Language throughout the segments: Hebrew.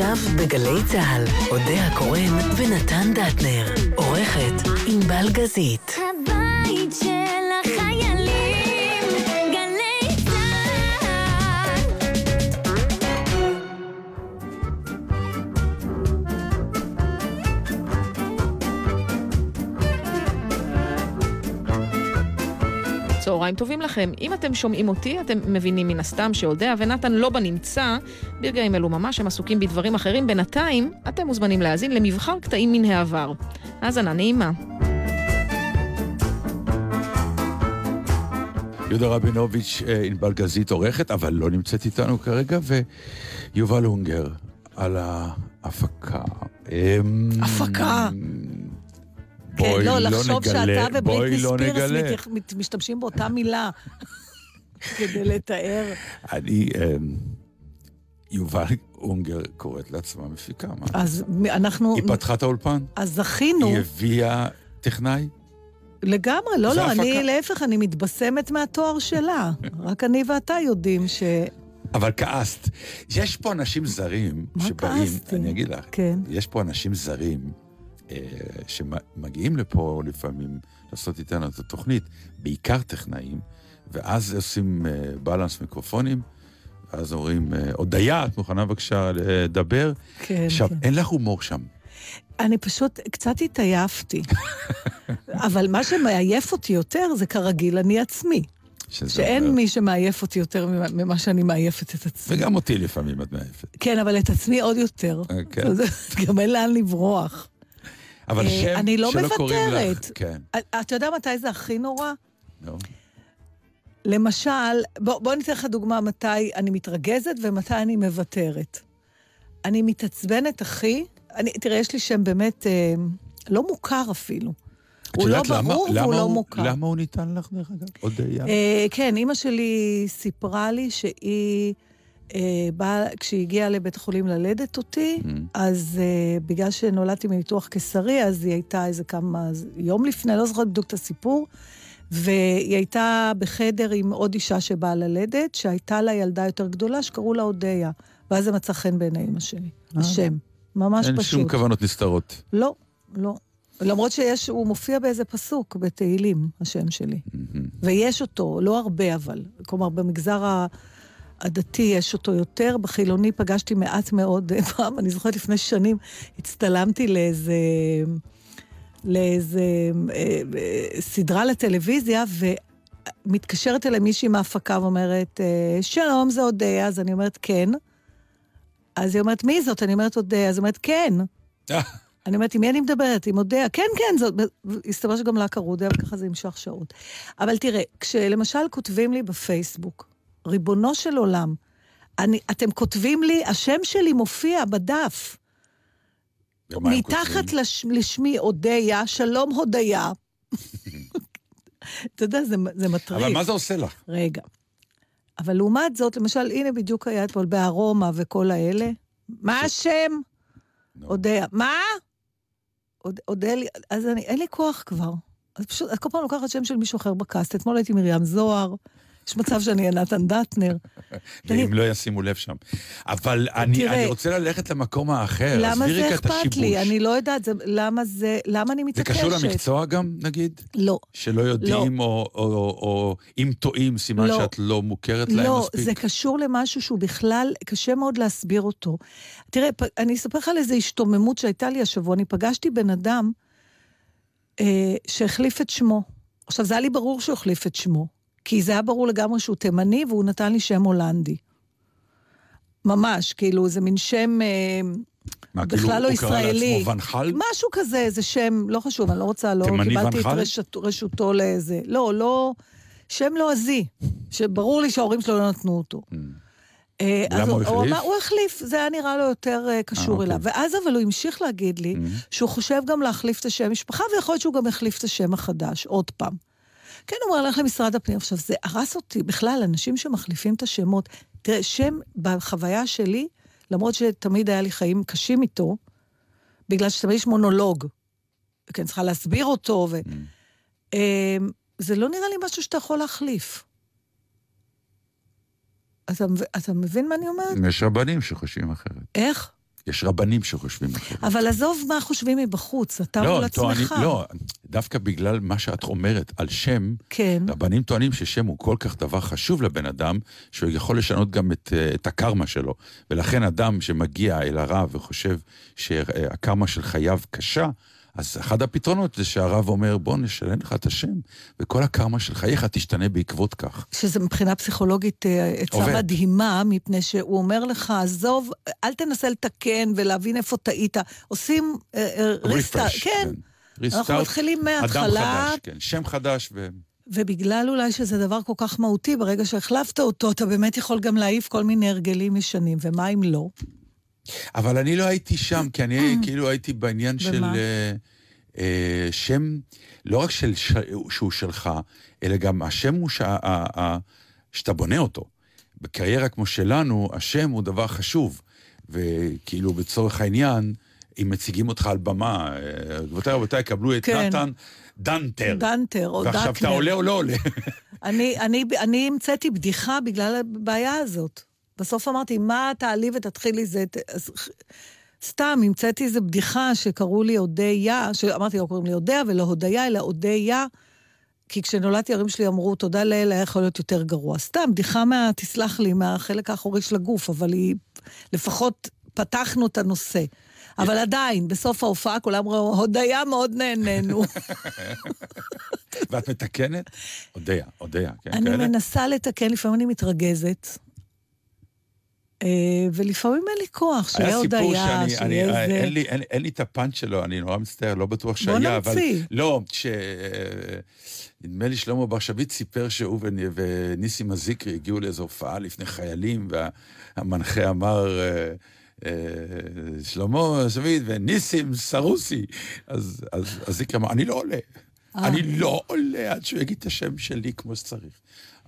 עכשיו בגלי צה"ל, אודה הקורן ונתן דטנר. עורכת ענבל גזית. צהריים טובים לכם. אם אתם שומעים אותי, אתם מבינים מן הסתם שאודיה ונתן לא בנמצא. ברגעים אלו ממש הם עסוקים בדברים אחרים. בינתיים, אתם מוזמנים להאזין למבחר קטעים מן העבר. האזנה נעימה. יהודה רבינוביץ', אה, ענבל גזית עורכת, אבל לא נמצאת איתנו כרגע, ויובל הונגר על ההפקה. אמ, הפקה. בואי כן, לא, לא לחשוב נגלה, שאתה ובריטני לא ספירס נגלה. מתייח- מת- משתמשים באותה מילה כדי לתאר. אני, אמ, יובל הונגר קוראת לעצמה מפיקה, מה? אז אנחנו, היא פתחה את האולפן, אז זכינו היא הביאה טכנאי. לגמרי, לא, לא, הפקה. אני להפך, אני מתבשמת מהתואר שלה. רק אני ואתה יודעים ש... אבל כעסת. יש פה אנשים זרים מה שבאים, כעסתי? אני אגיד לך, כן. יש פה אנשים זרים שמגיעים לפה לפעמים לעשות איתנו את התוכנית, בעיקר טכנאים, ואז עושים אה, בלנס מיקרופונים, ואז אומרים, אה, הודיה, את מוכנה בבקשה לדבר? כן, עכשיו, כן. אין לך הומור שם. אני פשוט קצת התעייפתי. אבל מה שמעייף אותי יותר זה כרגיל אני עצמי. שאין אומר- מי שמעייף אותי יותר ממה- שאני מעייפת את עצמי. וגם אותי לפעמים את מעייפת. כן, אבל את עצמי עוד יותר. אה, כן. אז גם אין לאן לברוח. אבל אה, שם אני לא שלא קוראים לך... מוותרת. כן, אתה יודע מתי זה הכי נורא? נו. למשל, בוא, בוא ניתן לך דוגמה מתי אני מתרגזת ומתי אני מוותרת. אני מתעצבנת, אחי. אני, תראה, יש לי שם באמת אה, לא מוכר אפילו. הוא לא למה- ברור למה והוא לא הוא- מוכר. למה הוא ניתן לך, דרך אגב? הודיה? אה, כן, אימא שלי סיפרה לי שהיא, אה, באה, כשהיא הגיעה לבית החולים ללדת אותי, Mm. אז אה, בגלל שנולדתי מניתוח קיסרי, אז היא הייתה איזה כמה, יום לפני, לא זוכרת בדיוק את הסיפור, והיא הייתה בחדר עם עוד אישה שבאה ללדת, שהייתה לה ילדה יותר גדולה, שקראו לה אודיה. ואז זה מצא חן בעיני אימא שלי. השם. ממש אין פשוט. שום כוונות נסתרות. לא, לא. למרות שיש, הוא מופיע באיזה פסוק בתהילים, השם שלי. ויש אותו, לא הרבה אבל. כלומר, במגזר ה- הדתי יש אותו יותר, בחילוני פגשתי מעט מאוד פעם. אני זוכרת לפני שנים, הצטלמתי לאיזה... לאיזה אה, אה, סדרה לטלוויזיה, ומתקשרת אליי מישהי מההפקה ואומרת, אה, שלום, זה אודיה, אז אני אומרת, כן. אז היא אומרת, מי זאת? אני אומרת, אודיה. אז היא אומרת, כן. אני אומרת, עם מי אני מדברת? עם אודיה? כן, כן, זאת... הסתבר שגם לה קראו אודיה, וככה זה נמשך שעות. אבל תראה, כשלמשל כותבים לי בפייסבוק, ריבונו של עולם, אני, אתם כותבים לי, השם שלי מופיע בדף. מתחת? לש, לשמי אודיה, שלום הודיה. אתה יודע, זה, זה מטריד. אבל מה זה עושה לך? רגע. אבל לעומת זאת, למשל, הנה בדיוק היה אתמול בארומה וכל האלה. מה השם? נו. אודיה. מה? עוד- אודלי, אז אני, אין לי כוח כבר. אז פשוט, את כל פעם לוקחת שם של מישהו אחר בקאסט. אתמול הייתי מרים זוהר, יש מצב שאני נתן דטנר. ואם לא ישימו לב שם. אבל אני רוצה ללכת למקום האחר. למה זה אכפת. לי? אני לא יודעת, זה, למה זה, למה אני זה מתעקשת? קשור למקצוע גם, נגיד? לא. שלא יודעים, או, או, או, או אם טועים, סימן לא. שאת לא מוכרת להם לא, מספיק. זה קשור למשהו שהוא בכלל, קשה מאוד להסביר אותו. תראה, אני אספר לך על איזו השתוממות שהייתה לי השבוע. אני פגשתי בן אדם אה, שהחליף את שמו. עכשיו, זה היה לי ברור שהוא החליף את שמו, כי זה היה ברור לגמרי שהוא תימני, והוא נתן לי שם הולנדי. ממש, כאילו, זה מין שם... אה, מה, כאילו, בכלל לא הוא קרא ישראלי. לעצמו ונחל? משהו כזה, זה שם, לא חשוב, אני לא רוצה, לא קיבלתי את ונחל? רשות, רשותו לאיזה... לא, לא... שם לועזי, שברור לי שההורים שלו לא נתנו אותו. אה, ולמה אז הוא החליף? אמר, הוא החליף, זה היה נראה לו יותר אה, קשור אוקיי. אליו. ואז אבל הוא המשיך להגיד לי שהוא חושב גם להחליף את השם משפחה, ויכול להיות שהוא גם יחליף את השם החדש, עוד פעם. כן, הוא הלך למשרד הפנים. עכשיו, זה הרס אותי. בכלל, אנשים שמחליפים את השמות. תראה, שם, בחוויה שלי, למרות שתמיד היה לי חיים קשים איתו, בגלל שתמיד יש מונולוג. כן, צריכה להסביר אותו, ו... אמ, זה לא נראה לי משהו שאתה יכול להחליף. אתה, אתה מבין מה אני אומרת? יש רבנים שחושבים אחרת. איך? יש רבנים שחושבים אחרת. אבל עזוב מה חושבים מבחוץ, אתה לא, מול עצמך. לא, דווקא בגלל מה שאת אומרת על שם, כן. רבנים טוענים ששם הוא כל כך דבר חשוב לבן אדם, שהוא יכול לשנות גם את, אה, את הקרמה שלו. ולכן אדם שמגיע אל הרב וחושב שהקרמה של חייו קשה, אז אחד הפתרונות זה שהרב אומר, בוא נשלם לך את השם, וכל הקרמה של חייך תשתנה בעקבות כך. שזה מבחינה פסיכולוגית אה, עצה. מדהימה, מפני שהוא אומר לך, עזוב, אל תנסה לתקן ולהבין איפה טעית. עושים ריסטארט, Refresh, כן. אנחנו Restart, מתחילים אדם מההתחלה, חדש, כן, שם חדש, ו... ובגלל אולי שזה דבר כל כך מהותי, ברגע שהחלפת אותו, אתה באמת יכול גם להעיף כל מיני הרגלים ישנים, ומה אם לא? אבל אני לא הייתי שם, כי אני כאילו הייתי בעניין של? אה, אה, שם, לא רק של, ש, שהוא שלך, אלא גם השם הוא שה, ה, ה, שאתה בונה אותו. בקריירה כמו שלנו, השם הוא דבר חשוב. וכאילו, בצורך העניין, אם מציגים אותך על במה, אה, גבירותיי רבותיי, קבלו את כן. נתן דנטר. דנטר או דנטנר. ועכשיו אתה עולה או לא עולה. אני, אני, אני המצאתי בדיחה בגלל הבעיה הזאת. בסוף אמרתי, מה תעלי ותתחילי זה... אז, סתם, המצאתי איזו בדיחה שקראו לי אודיה, שאמרתי, לא קוראים לי אודיה ולא הודיה, אלא אודיה, כי כשנולדתי ההורים שלי אמרו, תודה לאל, היה יכול להיות יותר גרוע. סתם, בדיחה מה, תסלח לי, מהחלק האחורי של הגוף, אבל היא... לפחות פתחנו את הנושא. אבל עדיין, בסוף ההופעה כולם ראו, הודיה מאוד נהנינו. ואת מתקנת? אודיה, אודיה, כן, אני כאלה? מנסה לתקן, לפעמים אני מתרגזת. אה, ולפעמים אין לי כוח, שיהיה היה סיפור הודיה, שאני, אני, שיהיה אין. לי, אין, אין לי את הפאנץ' שלו, אני נורא מצטער, לא בטוח בוא שהיה, אבל... נמציא. לא, ש... נדמה לי שלמה בר שביט סיפר שהוא ונ- וניסים הזיקרי הגיעו לאיזו הופעה לפני חיילים, והמנחה אמר, אה, אה, שלמה שביט וניסים סרוסי. אז, הזיקרי אמר, אני לא עולה. אה. אני לא עולה עד שהוא יגיד את השם שלי כמו שצריך.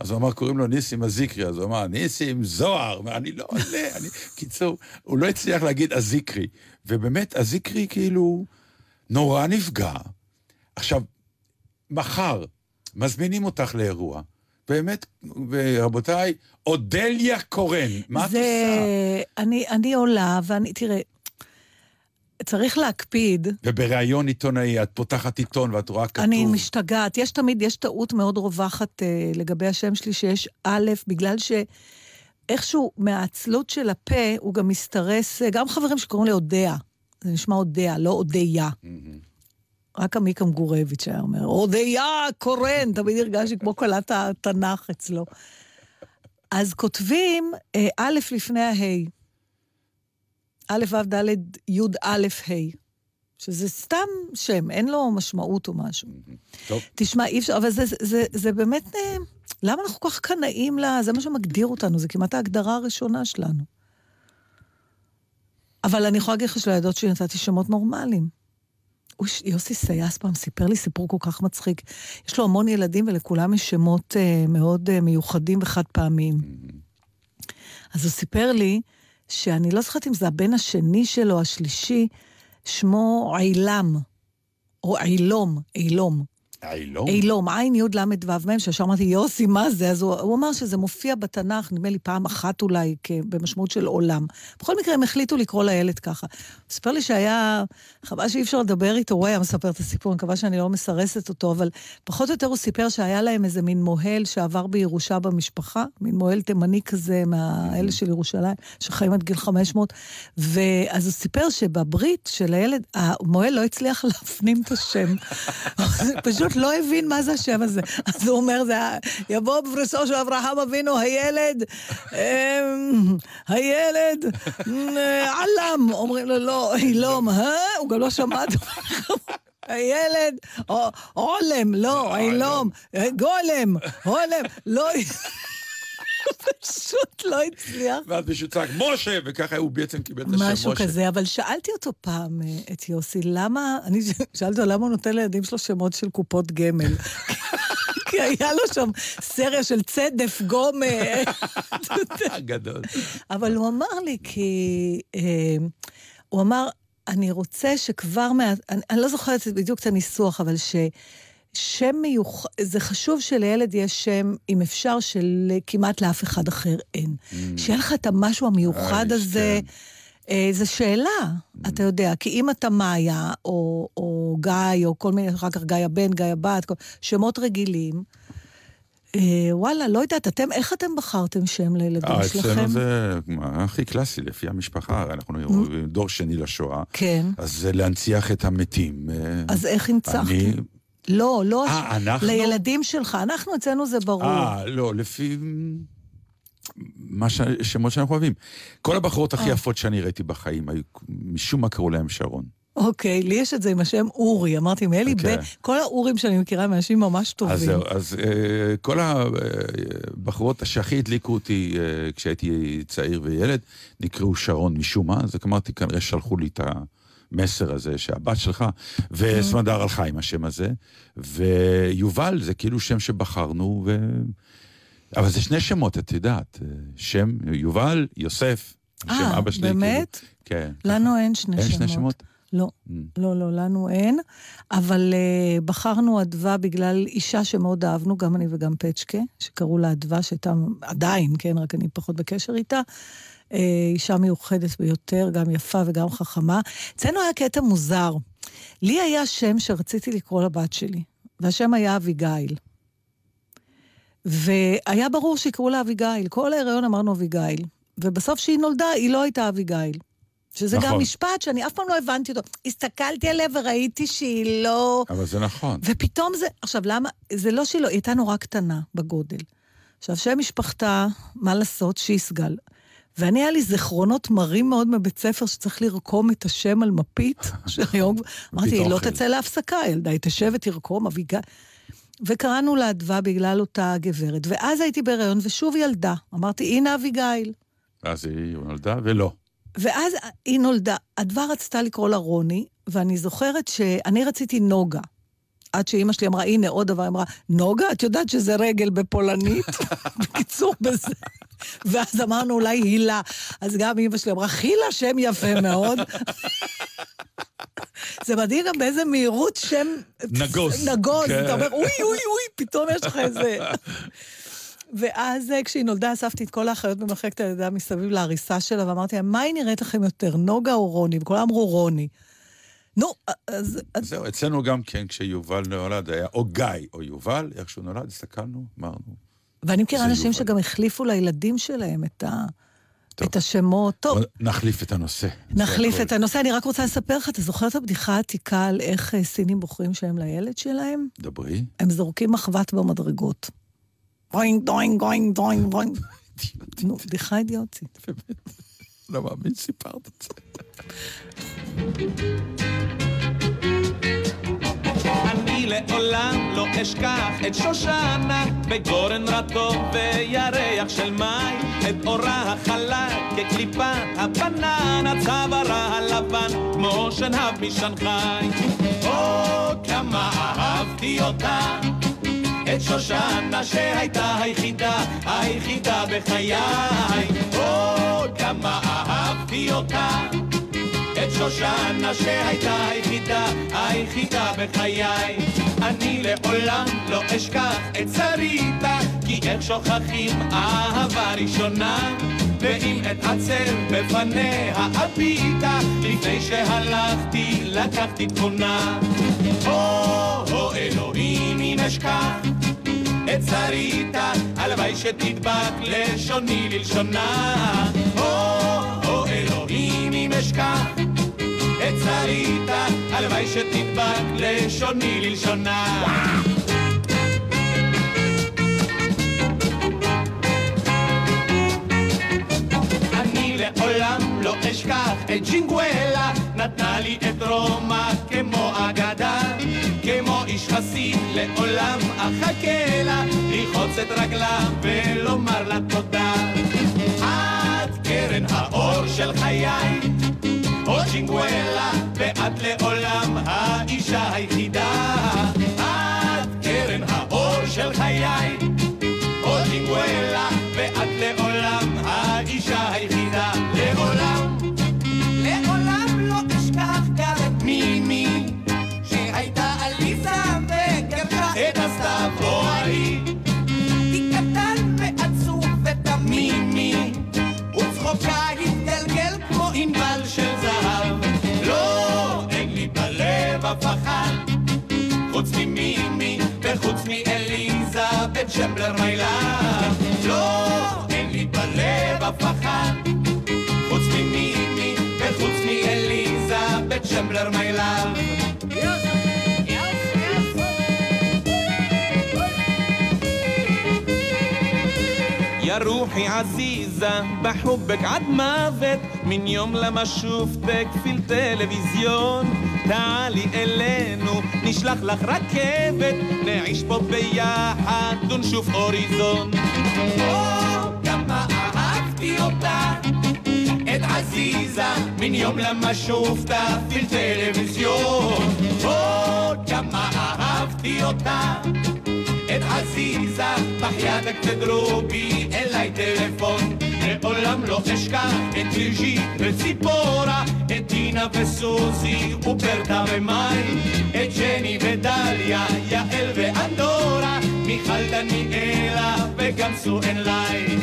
אז הוא אמר, קוראים לו ניסים הזיקרי, אז הוא אמר, ניסים זוהר, אני לא עולה, אני... קיצור, הוא לא הצליח להגיד הזיקרי. ובאמת, הזיקרי כאילו נורא נפגע. עכשיו, מחר מזמינים אותך לאירוע, באמת, ורבותיי, אודליה קורן, מה את זה... עושה? אני, אני עולה, ואני, תראה, צריך להקפיד. ובריאיון עיתונאי, את פותחת עיתון ואת רואה כתוב... אני משתגעת. יש תמיד, יש טעות מאוד רווחת אה, לגבי השם שלי, שיש א', בגלל שאיכשהו מהעצלות של הפה, הוא גם מסתרס, אה, גם חברים שקוראים לי אודיה. זה נשמע אודיה, לא אודיה. רק עמיקה מגורביץ' היה אומר, אודיה קורן, תמיד הרגשתי כמו קלת התנ"ך אצלו. אז כותבים אה, א' לפני הה', א', ו', ד', י', א', ה', שזה סתם שם, אין לו משמעות או משהו. טוב, תשמע, אי אפשר, אבל זה, זה, זה, זה באמת, אה, למה אנחנו כל כך קנאים לה? זה מה שמגדיר אותנו, זה כמעט ההגדרה הראשונה שלנו. אבל אני יכולה להגיד לך שלילדות שלי נתתי שמות נורמליים. הוא, יוסי סייס פעם סיפר לי סיפור כל כך מצחיק. יש לו המון ילדים ולכולם יש שמות אה, מאוד אה, מיוחדים וחד פעמיים. אז הוא סיפר לי שאני לא זוכרת אם זה הבן השני שלו, השלישי, שמו עילם, או עילום, עילום. אילום. אילום, עין י' ל' ו' מ', שישר אמרתי, יוסי, מה זה? אז הוא, הוא אמר שזה מופיע בתנ"ך, נדמה לי פעם אחת אולי, במשמעות של עולם. בכל מקרה, הם החליטו לקרוא לילד ככה. הוא סיפר לי שהיה, חבל שאי אפשר לדבר איתו, הוא היה מספר את הסיפור, אני מקווה שאני לא מסרסת אותו, אבל פחות או יותר הוא סיפר שהיה להם איזה מין מוהל שעבר בירושה במשפחה, מין מוהל תימני כזה, מהאלה של ירושלים, שחיים עד גיל 500, ואז הוא סיפר שבברית של הילד, המוהל לא הצליח להפנים את השם. הוא פשוט לא הבין מה זה השם הזה. אז הוא אומר, זה יבוא בפרסו של אברהם אבינו, הילד, אמ, הילד, עלם. אומרים לו, לא, אילום? הוא גם לא שמע את. הילד, עולם, לא, אילום, אה, גולם, הולם, לא... פשוט לא הצליח. ואז מישהו צעק, משה! וככה הוא בעצם קיבל את השם משה. משהו כזה, אבל שאלתי אותו פעם, אה, את יוסי, למה, אני שאלתי אותו למה הוא נותן לילדים שלו שמות של קופות גמל. כי היה לו שם סריה של צדף, גומה. גדול. אבל הוא אמר לי, כי... אה, הוא אמר, אני רוצה שכבר מה... אני, אני לא זוכרת בדיוק את הניסוח, אבל ש... שם מיוחד, זה חשוב שלילד יש שם, אם אפשר, שכמעט לאף אחד אחר אין. שיהיה לך את המשהו המיוחד אה, הזה, כן. אה, זו שאלה, אתה יודע, כי אם אתה מאיה, או, או גיא, או כל מיני, אחר כך גיא הבן, גיא הבת, כל- שמות רגילים, אה, וואלה, לא יודעת, אתם, איך אתם בחרתם שם לילדים אה, שלכם? אצלנו זה הכי קלאסי, לפי המשפחה, הרי אנחנו דור שני לשואה, כן. אז זה להנציח את המתים. אה, אז איך הנצחתם? לא, לא, אה, אנחנו? לילדים שלך. אנחנו, אצלנו זה ברור. אה, לא, לפי... מה ש... שמות שאנחנו אוהבים. כל הבחורות הכי אה. יפות שאני ראיתי בחיים, היו, משום מה קראו להם שרון. אוקיי, לי יש את זה עם השם אורי. אמרתי, מאלי אוקיי. בן, כל האורים שאני מכירה הם אנשים ממש טובים. אז זהו, אז אה, כל הבחורות שהכי הדליקו אותי אה, כשהייתי צעיר וילד, נקראו שרון משום מה, אז אמרתי, כנראה שלחו לי את המסר הזה שהבת שלך, וסמדר הלכה עם השם הזה, ויובל זה כאילו שם שבחרנו, ו... אבל זה שני שמות, את יודעת, אה, שם יובל, יוסף, שם אה, אבא שלי. באמת? כאילו, כן. לנו אין שני אין שמות. שני שמות? לא, Mm. לא, לא, לנו אין. אבל uh, בחרנו אדווה בגלל אישה שמאוד אהבנו, גם אני וגם פצ'קה, שקראו לה אדווה, שהייתה עדיין, כן, רק אני פחות בקשר איתה. Uh, אישה מיוחדת ביותר, גם יפה וגם חכמה. אצלנו היה קטע מוזר. לי היה שם שרציתי לקרוא לבת שלי, והשם היה אביגיל. והיה ברור שיקראו לה אביגיל. כל ההיריון אמרנו אביגיל. ובסוף שהיא נולדה, היא לא הייתה אביגיל. שזה נכון. גם משפט שאני אף פעם לא הבנתי אותו. הסתכלתי עליה וראיתי שהיא לא... אבל זה נכון. ופתאום זה... עכשיו, למה? זה לא שהיא לא... היא הייתה נורא קטנה בגודל. עכשיו, שם משפחתה, מה לעשות? שיסגל. ואני, היה לי זיכרונות מרים מאוד מבית ספר שצריך לרקום את השם על מפית, שהיום... אמרתי, היא לא. תצא להפסקה, ילדה, היא תשב ותרקום, אביגל. וקראנו לה אדווה בגלל אותה גברת. ואז הייתי בהיריון, ושוב ילדה. אמרתי, הנה אביגיל. אז היא נולדה, ולא. ואז היא נולדה, אדווה רצתה לקרוא לה רוני, ואני זוכרת שאני רציתי נוגה. עד שאימא שלי אמרה, הנה עוד דבר, אמרה, נוגה, את יודעת שזה רגל בפולנית? בקיצור, בזה. ואז אמרנו, אולי הילה. אז גם אימא שלי אמרה, חילה, שם יפה מאוד. זה מדהים גם באיזה מהירות שם... נגוז. נגוז, כן. אתה אומר, אוי, אוי, אוי, פתאום יש לך איזה... ואז אה, כשהיא נולדה, אספתי את כל האחיות במחלקת הלידה מסביב להריסה שלה, ואמרתי להם, מה היא נראית לכם יותר, נוגה או רוני? וכולם אמרו רוני. נו, אז... אז- זהו, אצלנו גם כן, כשיובל נולד, היה או גיא או יובל, איך שהוא נולד, הסתכלנו, אמרנו. ואני מכירה אנשים יובל. שגם החליפו לילדים שלהם את, ה... טוב. את השמות. טוב, נחליף את הנושא. נחליף את הנושא. אני רק רוצה לספר לך, אתה זוכר את הבדיחה העתיקה על איך אה, סינים בוחרים שם לילד שלהם? דברי. הם זורקים מחבת במדרגות. דוינג, דוינג, דוינג, דוינג, דוינג. נו, בדיחה אידיוטית. לא מאמין, סיפרת את זה. לעולם לא אשכח את שושנה בגורן רטוב וירח של מים את אורה החלק כקליפה הבננה צווארה הלבן כמו שנהב משנגחאי. או כמה אהבתי אותה! את שושנה שהייתה היחידה, היחידה בחיי. או כמה אהבתי אותה את שושנה שהייתה היחידה, היחידה בחיי. אני לעולם לא אשכח את שריתה, כי איך שוכחים אהבה ראשונה, ואם אתעצר בפניה הביטה, לפני שהלכתי לקחתי תמונה. או, או אלוהים אם אשכח את שריתה, הלוואי שתדבק לשוני ללשונה. או, או אלוהים אם אשכח את שריתה, הלוואי שתדבק לשוני ללשונה. אני לעולם לא אשכח את ג'ינגואלה, נתנה לי את רומא כמו אגדה, כמו איש חסיד לעולם אחכה לה, לרחוץ את רגלה ולומר לה תודה. את קרן האור של חיי, או ג'ינגואלה, ואת לעולם האישה היחידה. שפלר מיילן. לא, אין לי בלב אף אחד, חוץ ממי, מי וחוץ מאליזבת שפלר מיילן. يا روحي عزيزة بحبك عد مافت من يوم لما شفتك في التلفزيون تعالي אלינו, נשלח לך רכבת, נעיש פה ביחד ונשוף אוריזון. או, כמה אהבתי אותה, את עזיזה, מן יום למה שופתה في التلفزيون. או, כמה אהבתי אותה. עזיזה, בחייתק תדרובי אליי טלפון. לעולם לא אשכח את ליז'י וציפורה, את דינה וסוזי וברטה ומאי, את ג'ני ודליה, יעל ואנדורה, מיכל דניאלה וגם סואן לי.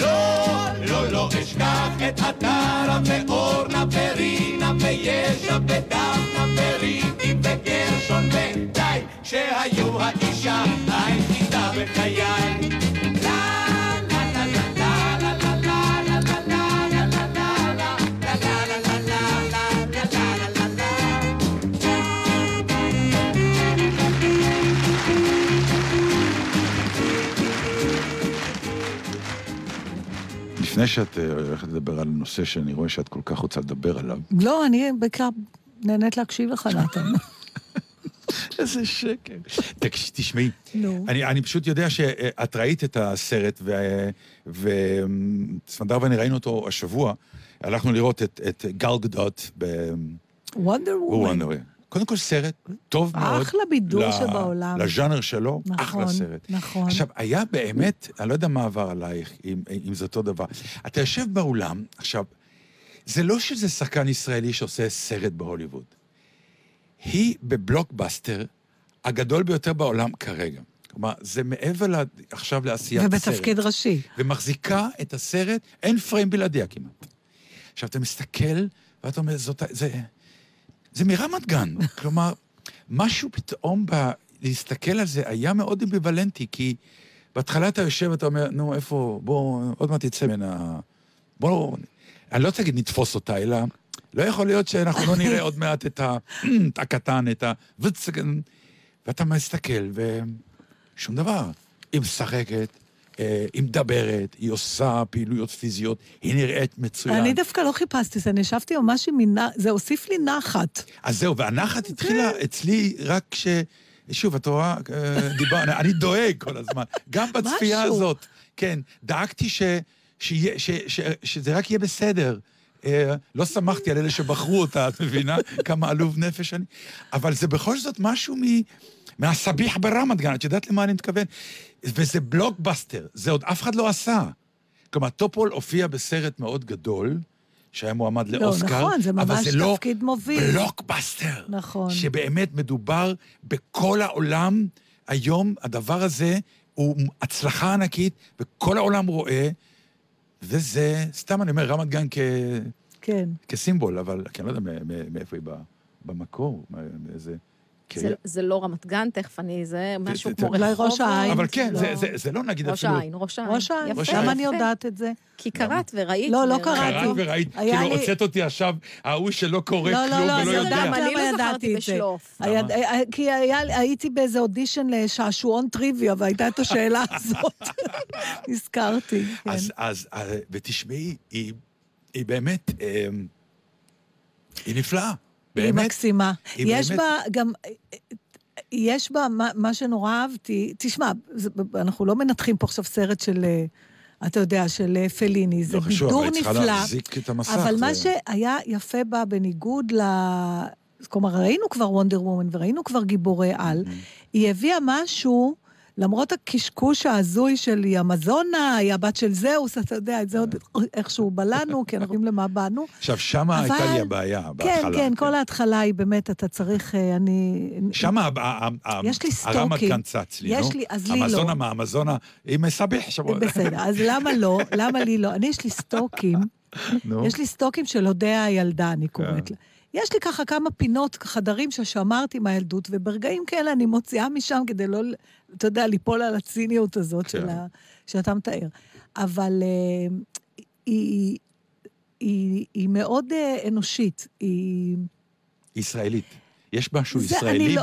לא, לא, לא אשכח את עטרה ואורנה ורינה וישע ודפנה וריטי וגרשון ודי, שהיו האישה היחידה בחיי. לפני שאת אה, הולכת לדבר על נושא שאני רואה שאת כל כך רוצה לדבר עליו, לא, אני בעיקר נהנית להקשיב לך, נתן. איזה שקר. תשמעי. אני, אני פשוט יודע שאת ראית את הסרט, וסמדר ואני ראינו אותו השבוע. הלכנו לראות את, את גל גדות וונדר וומן. קודם כל סרט טוב מאוד. אחלה בידור שבעולם. לז'אנר שלו, נכון, אחלה סרט. נכון. עכשיו, היה באמת, אני לא יודע מה עבר עלייך, אם, אם זה אותו דבר. אתה יושב באולם, עכשיו, זה לא שזה שחקן ישראלי שעושה סרט בהוליווד. היא בבלוקבאסטר הגדול ביותר בעולם כרגע. כלומר, זה מעבר לה, עכשיו לעשיית הסרט. ובתפקיד ראשי. ומחזיקה את הסרט, אין פריים בלעדיה כמעט. עכשיו, אתה מסתכל, ואתה אומר, זאת, זה, זה מרמת גן. כלומר, משהו פתאום ב... להסתכל על זה היה מאוד אמביוולנטי, כי בהתחלה אתה יושב ואתה אומר, נו, איפה, בוא, עוד מעט תצא ממנה... בוא, אני לא רוצה להגיד נתפוס אותה, אלא לא יכול להיות שאנחנו לא נראה עוד מעט את ה- הקטן, את ה... ואתה מסתכל, ושום דבר. היא משחקת, היא מדברת, היא עושה פעילויות פיזיות, היא נראית מצוין. אני דווקא לא חיפשתי זה, אני ישבתי ממש עם מינה, זה הוסיף לי נחת. אז זהו, והנחת התחילה אצלי רק כש... שוב, את רואה, אה, דיבר, אני- דואג כל הזמן, גם בצפייה. הזאת. כן, דאגתי ש, שיהיה- ש, ש, שזה רק יהיה בסדר. אה, לא שמחתי על אלה שבחרו אותה, את מבינה? כמה עלוב נפש אני. אבל זה בכל זאת משהו מ... מהסביח ברמת גן, את יודעת למה אני מתכוון? וזה בלוקבאסטר, זה עוד אף אחד לא עשה. כלומר, טופול הופיע בסרט מאוד גדול, שהיה מועמד לא, לאוסקר, נכון, זה אבל ממש זה לא תפקיד מוביל. בלוקבאסטר. נכון. שבאמת מדובר בכל העולם. היום הדבר הזה הוא הצלחה ענקית, וכל העולם רואה, וזה, סתם אני אומר, רמת גן כ... כן. כסימבול, אבל כי אני לא יודע מא- מא- מאיפה היא באה, במקור, מאיזה... כי- זה, זה לא רמת גן, תכף אני, זה משהו כמו רחובות. אולי ראש העין. אבל כן, לא. זה- זה- זה לא נגיד ראש אפילו... העין, ראש העין. ראש העין, יפה. למה אני. יודעת את זה? כי קראת וראית. לא, לא. קראתי. קראת וראית, כאילו לי- הוצאת אותי עכשיו, ההוא שלא קורא לא, כלום לא, לא, ולא אני יודע. יודעת גם אני למה לא ידעתי זכרתי את זה. בשלוף. כי הייתי באיזה אודישן לשעשועון טריוויה, והייתה את השאלה הזאת. נזכרתי, כן. אז, אז, אה, ותשמעי, היא, היא באמת, אה, היא נפלאה. היא באמת. מקסימה. היא יש באמת- בה גם... יש בה, מה, מה שנורא אהבתי, תשמע, זה, אנחנו לא מנתחים פה עכשיו סרט של, אה, אתה יודע, של אה, פליני, זה לא חשוב, בידור אבל היא צריכה נפלא. להחזיק את המסך. אבל מה זה- שהיה יפה בה, בניגוד ל... כלומר, ראינו כבר וונדר וומן וראינו כבר גיבורי על, היא הביאה משהו, למרות הקשקוש ההזוי של היא המזונה, היא הבת של זהוס, אתה יודע, את זה עוד איכשהו בלענו, כי אנחנו יודעים למה באנו. עכשיו, שמה אבל- הייתה לי הבעיה, כן, בהתחלה. כן, כל ההתחלה היא באמת, אתה צריך, אה, אני... שמה יש לי הרמת סטוקים. צץ לי, נו. יש לי, אז לי לא. המזונה מה, המזונה, היא מסבך שם. בסדר, אז למה לא? למה לי לא? אני, יש לי סטוקים. יש לי סטוקים של אודיה הילדה, אני קוראת כן. לה. יש לי ככה כמה פינות, חדרים ששמרתי מהילדות, וברגעים כאלה אני מוציאה משם כדי לא, אתה יודע, ליפול על הציניות הזאת כן. של ה... שאתה מתאר. אבל אה, היא, היא, היא מאוד אה, אנושית. היא... ישראלית. יש משהו זה ישראלי לא-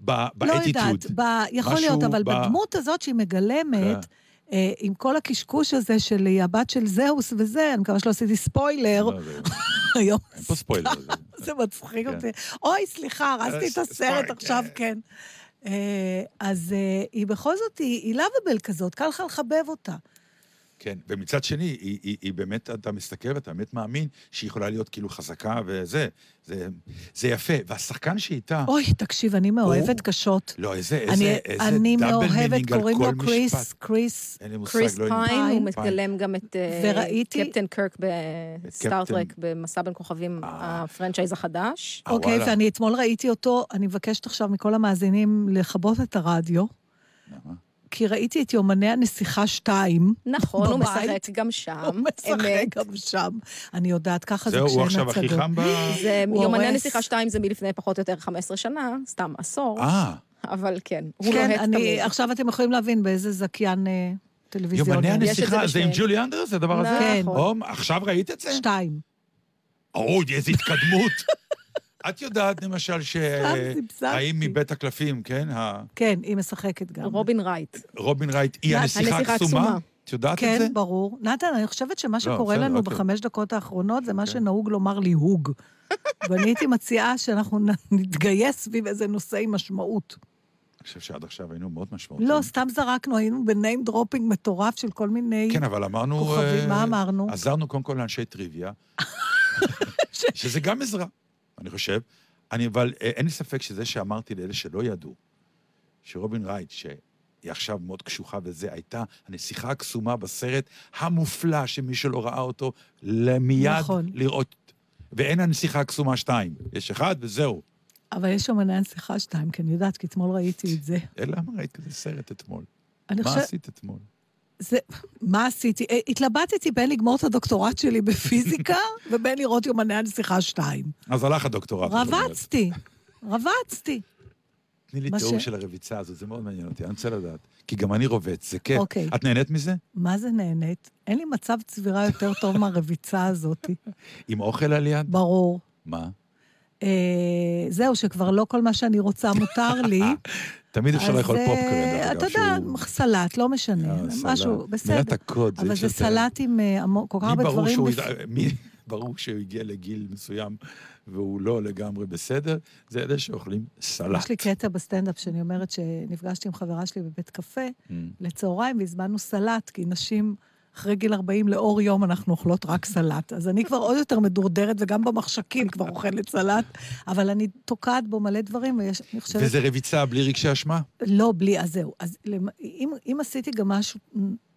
ב- לא באטיטיוד. יודעת, ב... יכול להיות, אבל ב- בדמות הזאת שהיא מגלמת, אה, עם כל הקשקוש הזה של הבת של זהוס וזה, אני מקווה שלא עשיתי ספוילר, לא, היום אין פה ספוילר. זה- מצחיק כן. אותי. אוי, סליחה, הרסתי את הסרט עכשיו, כן. אה, אז אה, היא בכל זאת, היא לאביבל כזאת, קל לך לחבב אותה. כן, ומצד שני, היא, היא, היא באמת, אתה מסתכל ואתה באמת מאמין שהיא יכולה להיות כאילו חזקה וזה. זה, זה יפה. והשחקן שאיתה... אוי, תקשיב, אני מאוהבת קשות. לא, איזה, אני- איזה, איזה אני דאבל מאוהבת, מינינג על קוראים כל לו קריס, משפט. קריס, קריס לא. פיין, הוא. מגלם גם את אה, וראיתי- קפטן קרק בסטארטרק, קפטן- במסע בין כוכבים, אה. הפרנצ'ייז החדש. אה, אוקיי, וואלה. ואני אתמול ראיתי אותו, אני מבקשת עכשיו מכל המאזינים לכבות את הרדיו, למה? כי ראיתי את יומני הנסיכה 2. נכון, הוא בבית. משחק גם שם, הוא משחק אמת. גם שם. אני יודעת, ככה זה זהו, כשאין הוא הצגות. עכשיו הכי חם ב... זה הוא יומני. הנסיכה 2 זה מלפני פחות או יותר 15 שנה, סתם עשור, אה, אבל כן, הוא כן, לוהט אני, תמיד. עכשיו אתם יכולים להבין באיזה זכיין אה, טלוויזיוני. יומני זה הנסיכה, זה עם. ג'ולי אנדרס, הדבר הזה? כן. נכון. או, עכשיו ראית את זה? שתיים. אוי, איזה התקדמות. את יודעת, למשל, ש... סתם זיבזבתי. האם מבית הקלפים, כן? כן, היא משחקת גם. רובין רייט. רובין רייט היא הנסיכה הקסומה? את יודעת את זה? כן, ברור. נתן, אני חושבת שמה שקורה בסדר, לנו אוקיי. בחמש דקות האחרונות זה מה שנהוג לומר ליהוג. ואני הייתי מציעה שאנחנו נ- נתגייס סביב איזה נושא עם משמעות. אני חושב שעד עכשיו היינו מאוד משמעותיים. לא, סתם זרקנו, היינו ב name dropping מטורף של כל מיני... כן, אבל אמרנו... כוכבים, אה, מה אמרנו? עזרנו קודם כל לאנשי טריוויה, שזה גם עזרה, אני חושב. אני, אבל אה, אין לי ספק שזה שאמרתי לאלה שלא ידעו, שרובין רייט, שהיא עכשיו מאוד קשוחה וזה, הייתה הנסיכה הקסומה בסרט המופלא, שמי שלא ראה אותו, מיד נכון. לראות. ואין הנסיכה הקסומה שתיים, יש אחד וזהו. אבל יש שם עניין שיחה שתיים, כי אני יודעת, כי אתמול ראיתי את זה. אה, למה ראית כזה סרט אתמול? מה. עשית אתמול? זה... מה עשיתי? אה, התלבטתי בין לגמור את הדוקטורט שלי בפיזיקה ובין לראות יומני הנסיכה שתיים. אז הלך הדוקטורט. רבצתי, רבצתי. תני לי תיאור ש- של הרביצה הזאת, זה מאוד מעניין אותי, אני רוצה לדעת. כי גם אני רובץ, זה כיף. אוקיי. את נהנית מזה? מה זה נהנית? אין לי מצב צבירה יותר טוב מהרביצה הזאת, עם אוכל על יד? ברור. מה? אה, זהו, שכבר לא כל מה שאני רוצה מותר לי. תמיד אפשר לאכול אה, דרך אגב, אתה יודע, סלט, לא משנה, אה. משהו, בסדר. מילת הקוד, אבל זה סלט עם אה, כל כך הרבה דברים. ברור שהוא הגיע לגיל מסוים והוא לא לגמרי בסדר, זה אלה שאוכלים סלט. יש לי קטע בסטנדאפ שאני אומרת שנפגשתי עם חברה שלי בבית קפה Mm. לצהריים והזמנו סלט, כי נשים אחרי גיל 40 לאור יום אנחנו אוכלות רק סלט. אז אני כבר עוד יותר מדורדרת, וגם במחשכים כבר אוכלת סלט, אבל אני תוקעת בו מלא דברים, ואני חושבת... וזה רביצה בלי רגשי אשמה? לא, בלי, אז זהו. אז אם, אם עשיתי גם משהו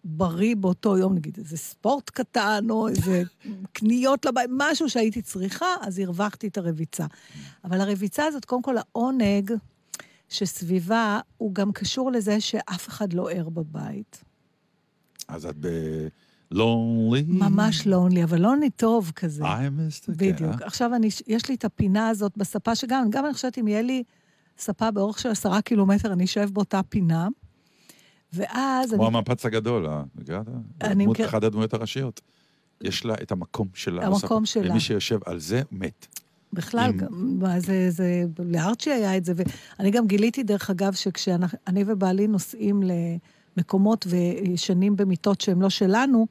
בריא באותו יום, נגיד איזה ספורט קטן, או איזה קניות לבית, משהו שהייתי צריכה, אז הרווחתי את הרביצה. אבל הרביצה הזאת, קודם כל, העונג שסביבה, הוא גם קשור לזה שאף אחד לא ער בבית. אז את ב-lonely? ממש לונלי, אבל לונלי טוב כזה. I missed it, בדיוק. כן, עכשיו, אני, יש לי את הפינה הזאת בספה, שגם, גם אני חושבת, אם יהיה לי ספה באורך של עשרה קילומטר, אני אשב באותה פינה. ואז כמו אני... המפץ הגדול, אה? אני דמות- מכיר- אחת הדמויות הראשיות. יש לה את המקום שלה. המקום. שלה. ומי שיושב על זה, מת. בכלל, עם- גם, מה זה, זה, לארצ'י היה את זה, ואני גם גיליתי, דרך אגב, שכשאני ובעלי נוסעים למקומות וישנים במיטות שהן לא שלנו,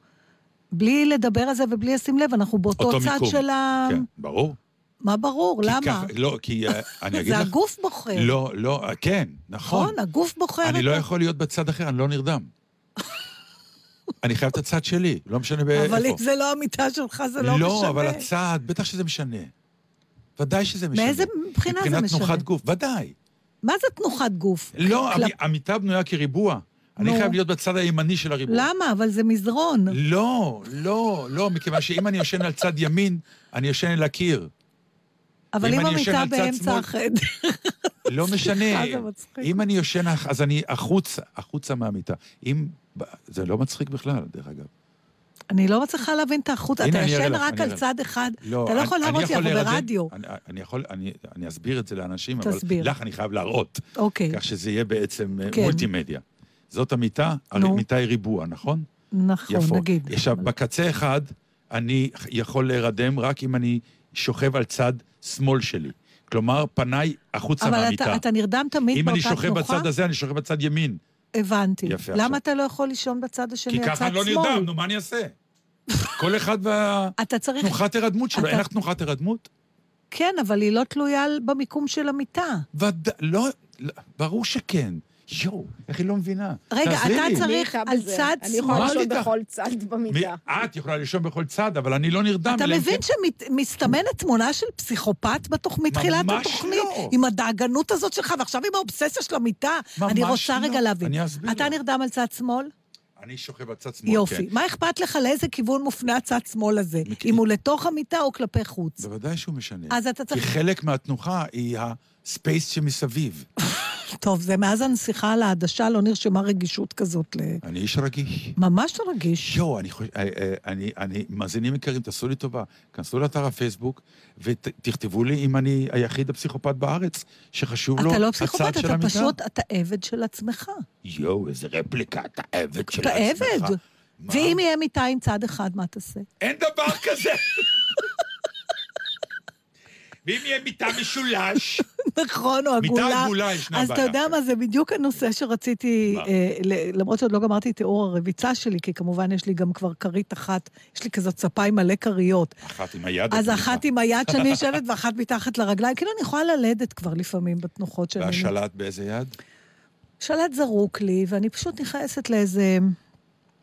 בלי לדבר על זה ובלי לשים לב, אנחנו באותו אותו צד מיקום. של ה... כן, ברור. מה ברור? כי למה? ככה- לא, כי אה, אני אגיד זה לך... הגוף בוחר. לא, לא, אה, כן, נכון. נכון, הגוף בוחר אני את לא יכול להיות בצד אחר, אני לא נרדם. אני חייב את הצד שלי, לא משנה באיפה. אבל אם זה לא המיטה שלך, זה לא, משנה. לא, אבל הצד, בטח שזה משנה. ודאי שזה משנה. מאיזה בחינה זה מבחינת משנה? תנוחת גוף, ודאי. מה זה תנוחת גוף? לא, המיטה בנויה כריבוע. אני. חייב להיות בצד הימני של הריבוע. למה? אבל זה מזרון. לא, לא, לא, מכיוון שאם אני יושן על צד ימין, אני יושן אל הקיר. אבל אם המיטה על באמצע החדר... לא משנה. אם אני יושן, אח- אז אני החוצה, החוצה מהמיטה. אם... זה לא מצחיק בכלל, דרך אגב. אני לא מצליחה להבין את החוט. אתה ישן רק על צד אחד. לא, אתה לא יכול להראות לי, אנחנו ברדיו. אני, יכול, אני, אסביר את זה לאנשים, אבל. לך אני חייב להראות. אוקיי, כך שזה יהיה בעצם אה, כן. מולטימדיה. זאת המיטה. המיטה היא ריבוע, נכון? נכון, יפו. נגיד. עכשיו, אבל- בקצה אחד, אני יכול להירדם רק אם אני שוכב על צד שמאל שלי. כלומר, פניי החוצה אבל מהמיטה. אתה, אתה נרדם תמיד אם באותה אני תנוחה? שוכב בצד הזה, אני שוכב בצד ימין. הבנתי. יפה, למה עכשיו. אתה לא יכול לישון בצד השני, כי הצד ככה אני לא שמאל? נרדם, נו, מה אני אעשה? כל אחד אתה צריך... והתנוחת הירדמות שלו. אתה- אין לך תנוחת הירדמות? כן, אבל היא לא תלויה במיקום של המיטה. ודאי, לא, לא, ברור שכן. יואו, איך היא לא מבינה? רגע, אתה לי. צריך- על? צד אני יכולה שמאל? לישון? בכל צד מי- במיטה. את יכולה לישון בכל צד, אבל אני לא נרדם. אתה מבין כן- שמסתמנת תמונה של פסיכופת בתוך מתחילת ממש התוכנית? לא. עם הדאגנות הזאת שלך, ועכשיו עם האובססיה של המיטה? ממש אני רוצה לא. רגע להבין. אני אסביר אתה לך. נרדם על צד שמאל? אני שוכב בצד שמאל, יופי. כן. מה אכפת לך לאיזה כיוון מופנה הצד שמאל הזה? מכיר. אם הוא לתוך המיטה או כלפי חוץ? בוודאי שהוא משנה. אז אתה כי צריך... חלק מהתנוחה היא הספייס שמסביב. טוב, זה מאז הנסיכה על העדשה לא נרשמה רגישות כזאת ל... אני איש רגיש. ממש לא רגיש. יואו, אני חושב, אה, אה, אני, אני, מאזינים יקרים, תעשו לי טובה, כנסו לאתר הפייסבוק ותכתבו לי אם אני היחיד הפסיכופת בארץ שחשוב לו אתה לא הצד פסיכופת, של אתה המיטה. פשוט, אתה עבד של עצמך. יואו, איזה רפליקה, אתה עבד של אתה עצמך. עבד. מה? ואם יהיה מיטה עם צד אחד, מה תעשה? אין דבר כזה. ואם יהיה מיטה משולש, נכון, או מיטה עגולה. עגולה ישנה אז אתה בעיה. יודע מה, זה בדיוק הנושא שרציתי? אה, למרות שעוד לא גמרתי את תיאור הרביצה שלי, כי כמובן יש לי גם כבר כרית אחת, יש לי כזאת ספה עם מלא כריות. אחת עם היד. אז אחת עם היד שאני יושבת ואחת מתחת לרגליים. כאילו, אני יכולה ללדת כבר לפעמים בתנוחות שאני... והשלט באיזה יד? שלט זרוק לי, ואני פשוט נכנסת לאיזה...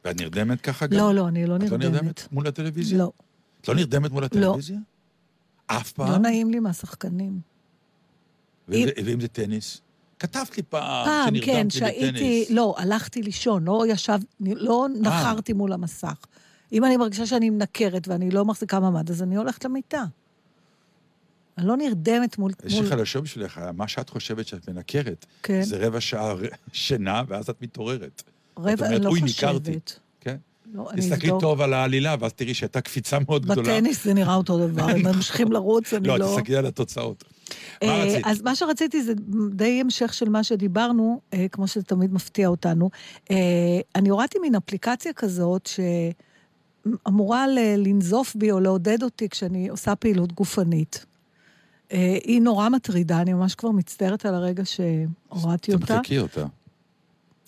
ואת נרדמת ככה גם? לא, לא, אני לא את לא נרדמת. נרדמת מול הטלוויזיה? לא, את לא נרדמת מול הטלוויזיה? אף פעם? לא נעים לי מהשחקנים. ואם זה- ואם זה טניס? כתבת לי פעם פעם, שנרדמתי כן, בטניס. שהייתי, לא, הלכתי לישון, לא ישב, לא אה. נחרתי מול המסך. אם אני מרגישה שאני מנקרת ואני לא מחזיקה מעמד, אז אני הולכת למיטה. אני לא נרדמת מול... יש לי. חדשות בשבילך, מה שאת חושבת שאת מנקרת, כן. זה רבע שעה שינה, ואז את מתעוררת. רבע, אומרת, אני לא "אוי, חושבת. ניכרתי". כן? לא, תסתכלי אבדוק. טוב על העלילה, ואז תראי שהייתה קפיצה מאוד גדולה. בטניס זה נראה אותו דבר, הם ממשיכים לרוץ, אני לא, לא... תסתכלי על התוצאות. מה אה, רצית? אז מה שרציתי זה די המשך של מה שדיברנו, אה, כמו שזה תמיד מפתיע אותנו. אה, אני הורדתי מין אפליקציה כזאת שאמורה ל- לנזוף בי או לעודד אותי כשאני עושה פעילות גופנית. אה, היא נורא מטרידה, אני ממש כבר מצטערת על הרגע שהורדתי אותה. תמחקי אותה.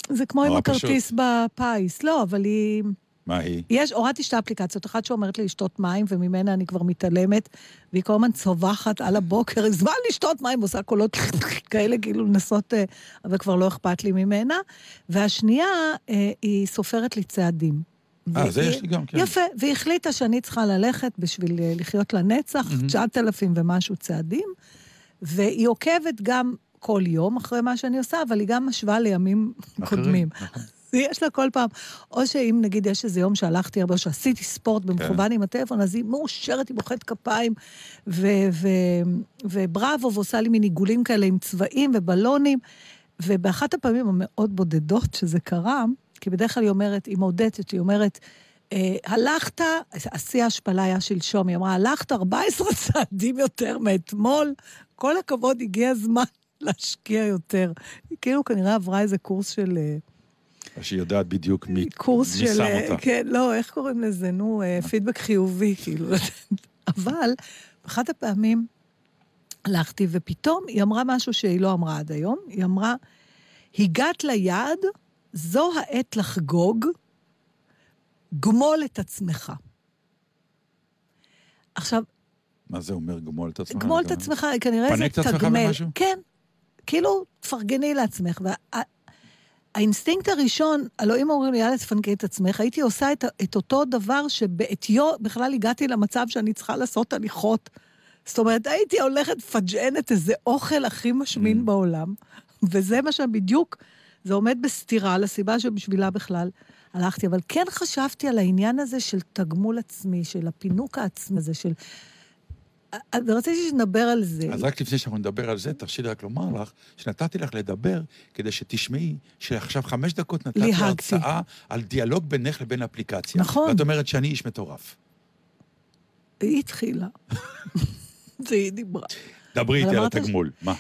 זה כמו עם הכרטיס בפיס. לא, אבל היא... מה היא? יש, הורדתי שתי אפליקציות, אחת שאומרת לי לשתות מים, וממנה אני כבר מתעלמת, והיא כל הזמן צווחת על הבוקר, זמן לשתות מים, עושה קולות כאלה, כאילו לנסות, אה, אבל כבר לא אכפת לי ממנה. והשנייה, אה, היא סופרת לי צעדים. אה, זה יש לי גם, כן. יפה, והיא החליטה שאני צריכה ללכת בשביל אה, לחיות לנצח, 9,000 ומשהו צעדים, והיא עוקבת גם כל יום אחרי מה שאני עושה, אבל היא גם משווה לימים אחרים, קודמים. נכון. יש לה כל פעם, או שאם נגיד יש איזה יום שהלכתי הרבה, שעשיתי ספורט במכוון כן. עם הטלפון, אז היא מאושרת, היא מוחאת כפיים, ו- ו- ובראבו, ועושה לי מין עיגולים כאלה עם צבעים ובלונים. ובאחת הפעמים המאוד בודדות שזה קרה, כי בדרך כלל היא אומרת, היא מעודדת, היא אומרת, אה, הלכת, השיא ההשפלה היה שלשום, היא אמרה, הלכת 14 צעדים יותר מאתמול, כל הכבוד, הגיע הזמן להשקיע יותר. היא כאילו כנראה עברה איזה קורס של... שהיא יודעת בדיוק מי קורס מי של... שם אה, אותה. כן, לא, איך קוראים לזה? נו, אה, פידבק חיובי, כאילו. אבל באחת הפעמים הלכתי, ופתאום היא אמרה משהו שהיא לא אמרה עד היום. היא אמרה, הגעת ליעד, זו העת לחגוג, גמול את עצמך. עכשיו, מה זה אומר גמול את עצמך? גמול את עצמך, כנראה זה פנק את תגמל. עצמך במשהו? כן, כאילו, תפרגני לעצמך. האינסטינקט הראשון, הלוא אם אומרים לי, יאללה, תפנקי את עצמך, הייתי עושה את, את אותו דבר שבעטיו בכלל הגעתי למצב שאני צריכה לעשות הליכות. זאת אומרת, הייתי הולכת מפג'נת איזה אוכל הכי משמין Mm. בעולם, וזה מה שבדיוק, זה עומד בסתירה לסיבה שבשבילה בכלל הלכתי. אבל כן חשבתי על העניין הזה של תגמול עצמי, של הפינוק העצמי הזה, של... ורציתי שנדבר על זה. אז רק לפני שאנחנו נדבר על זה, תרשי לי רק לומר לך, שנתתי לך לדבר כדי שתשמעי שעכשיו חמש דקות נתתי. הרצאה על דיאלוג בינך לבין אפליקציה. נכון. ואת אומרת שאני איש מטורף. היא התחילה. זה היא דיברה. דברי איתי על אמרת ש- התגמול. מה?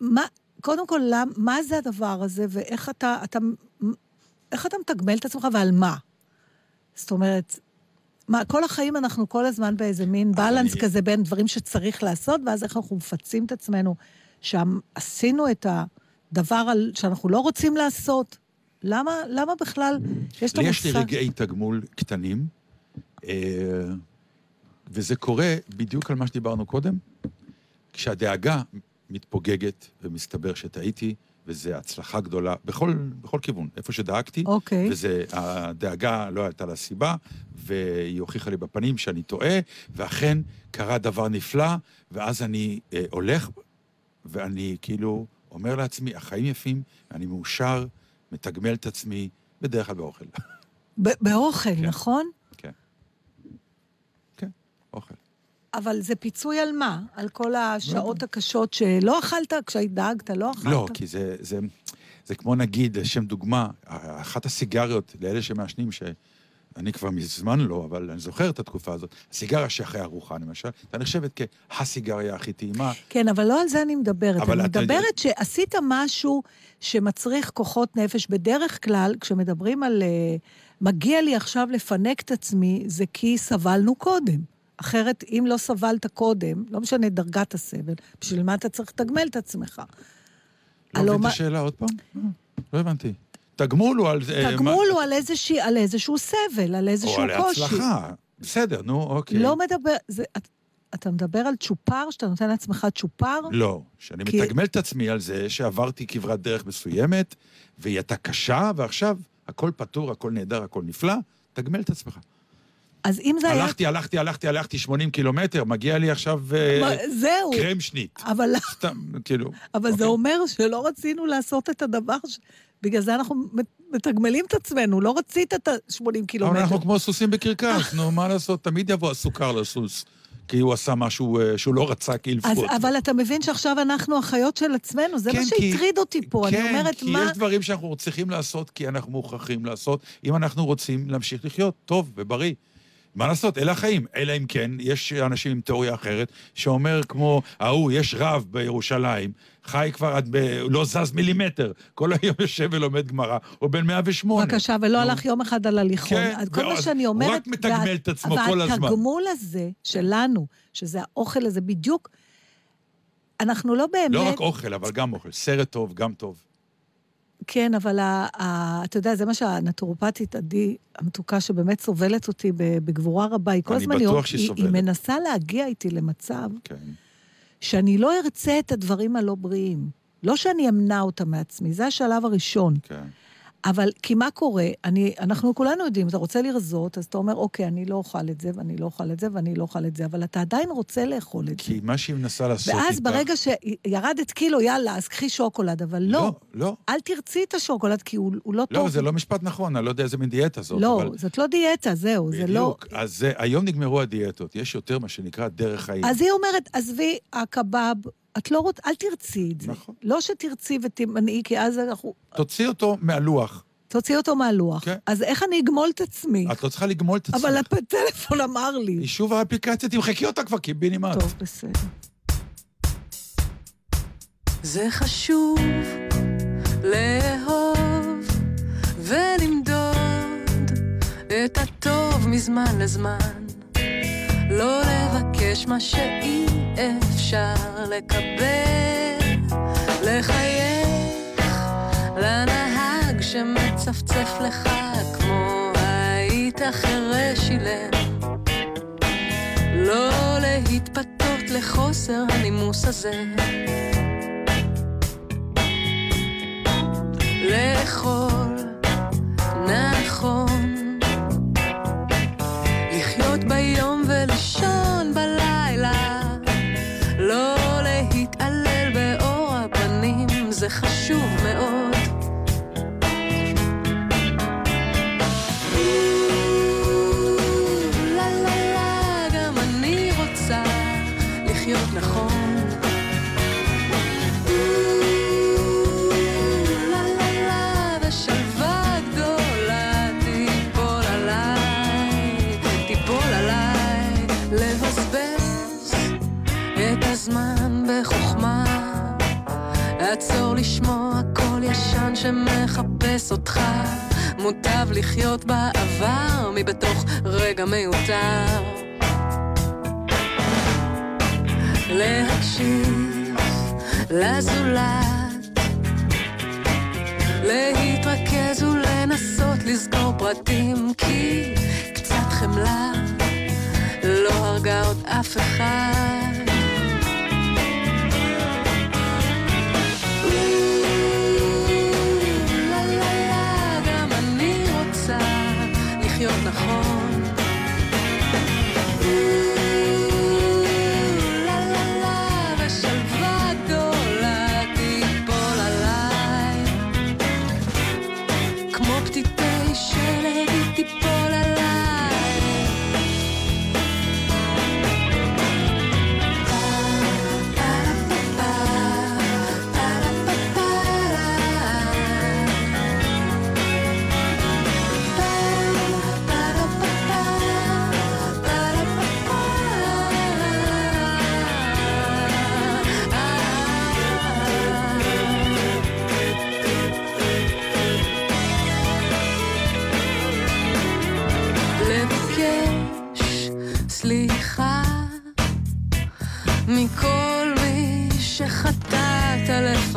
מה, קודם כל, למ, מה זה הדבר הזה, ואיך אתה, אתה, איך אתה מתגמל את עצמך ועל מה? זאת אומרת, מה, כל החיים אנחנו כל הזמן באיזה מין בלנס אני- כזה בין דברים שצריך לעשות, ואז איך אנחנו מפצים את עצמנו, שם עשינו את הדבר על, שאנחנו לא רוצים לעשות. למה, למה בכלל יש את לי יש לי המושג? רגעי תגמול קטנים, אה, וזה קורה בדיוק על מה שדיברנו קודם. כשהדאגה מתפוגגת ומסתבר שטעיתי, וזו הצלחה גדולה בכל, בכל כיוון, איפה שדאגתי. אוקיי. וזה, הדאגה לא הייתה לה סיבה, והיא הוכיחה לי בפנים שאני טועה, ואכן קרה דבר נפלא, ואז אני אה, הולך, ואני כאילו אומר לעצמי, החיים יפים, אני מאושר, מתגמל את עצמי, בדרך כלל באוכל. באוכל, כן. נכון? כן, אוכל. אבל זה פיצוי על מה? על כל השעות הקשות שלא אכלת, כשדאגת, לא אכלת? לא, כי זה, זה, זה כמו נגיד, לשם דוגמה, אחת הסיגריות לאלה שמעשנים, שאני כבר מזמן לא, אבל אני זוכר את התקופה הזאת, הסיגריה שאחרי ארוחה, למשל, הייתה נחשבת כהסיגריה הכי טעימה. כן, אבל לא על זה אני מדברת. אני אתה- מדברת שעשית משהו שמצריך כוחות נפש. בדרך כלל, כשמדברים על אה, מגיע לי עכשיו לפנק את עצמי, זה כי סבלנו קודם. אחרת, אם לא סבלת קודם, לא משנה דרגת הסבל, בשביל מה אתה צריך לתגמל את עצמך? לא מבין מה- את השאלה עוד פעם? אה, לא הבנתי. תגמול הוא על... אה, תגמול הוא על, איזושהי, על איזשהו סבל, על איזשהו או על קושי. הצלחה. בסדר, נו, אוקיי. לא מדבר... זה, אתה מדבר על צ'ופר, שאתה נותן לעצמך צ'ופר? לא, שאני כי- מתגמל את עצמי על זה שעברתי כברת דרך מסוימת, והיא הייתה קשה, ועכשיו הכל פתור, הכל נהדר, הכל נפלא, תגמל את עצמך. אז אם זה היה... הלכתי, הלכתי, הלכתי, הלכתי 80 קילומטר, מגיע לי עכשיו אה, מה, זהו. קרם שנית. אבל, סתם, כאילו. אבל זה אוקיי. אומר שלא רצינו לעשות את הדבר ש... בגלל זה אנחנו מתגמלים את עצמנו, לא רצית את ה-80 אבל קילומטר. אנחנו כמו סוסים בקרקס, נו, מה לעשות? תמיד יבוא הסוכר לסוס, כי הוא עשה משהו אה, שהוא לא רצה אז, כאילפות. אבל אתה מבין שעכשיו אנחנו החיות של עצמנו, זה כן, מה כי- שהטריד אותי פה. אני אומרת, כן, כי מה... יש דברים שאנחנו צריכים לעשות, כי אנחנו מוכרחים לעשות, אם אנחנו רוצים להמשיך לחיות טוב ובריא. מה לעשות, אלה החיים. אלא אם כן, יש אנשים עם תיאוריה אחרת, שאומר כמו ההוא, יש רב בירושלים, חי כבר עד ב... לא זז מילימטר, כל היום יושב ולומד גמרא, הוא בן 108. בבקשה, ולא. הלך יום אחד על הליכון. כן, כל מה שאני הוא אומרת... רק מתגמל את עצמו כל הזמן. והתגמול הזה שלנו, שזה האוכל הזה בדיוק, אנחנו לא באמת... לא רק אוכל, אבל גם אוכל. סרט טוב, גם טוב. כן, אבל ה, ה, אתה יודע, זה מה שהנטורופטית עדי המתוקה, שבאמת סובלת אותי בגבורה רבה, היא כל הזמן... היא- היא. היא מנסה להגיע איתי למצב כן. שאני לא ארצה את הדברים הלא בריאים. לא שאני אמנע אותם מעצמי, זה השלב הראשון. כן. אבל, כי מה קורה? אני, אנחנו כולנו יודעים, אתה רוצה לרזות, אז אתה אומר, אוקיי, אני לא אוכל את זה, ואני לא אוכל את זה, ואני לא אוכל את זה, אבל אתה עדיין רוצה לאכול את זה. כי מה שהיא מנסה לעשות ואז איתך... ברגע שירדת קילו, יאללה, אז קחי שוקולד, אבל לא. לא, לא. אל תרצי את השוקולד, כי הוא, הוא לא טוב. לא, זה לא משפט נכון, אני לא יודע איזה מין דיאטה זאת, לא, אבל... זאת לא דיאטה, זהו, זה לא... בדיוק. אז זה, היום נגמרו הדיאטות, יש יותר מה שנקרא דרך חיים. אז היא אומרת, עזבי, הקבב, את לא רוצה, אל תרצי את זה. נכון. לא שתרצי ותמנעי, כי אז אנחנו... תוציא אותו מהלוח. תוציא אותו מהלוח. כן. אז איך אני אגמול את עצמי? את לא צריכה לגמול את עצמך. אבל הטלפון אמר לי. היא שוב האפליקציה, תמחקי אותה כבר, קיבינימט. טוב, בסדר. זה חשוב לאהוב ולמדוד את הטוב מזמן לזמן. לא לבקש מה שאי אפשר לקבל. לחייך לנהג שמצפצף לך כמו היית חירש אילם. לא להתפתות לחוסר הנימוס הזה. לאכול נכון, לחיות ביום ולישון בלילה, לא להתעלל באור הפנים, זה חשוב מאוד. שמחפש אותך, מוטב לחיות בעבר מבתוך רגע מיותר. להקשיב לזולת, להתרכז ולנסות לזכור פרטים, כי קצת חמלה לא הרגה עוד אף אחד.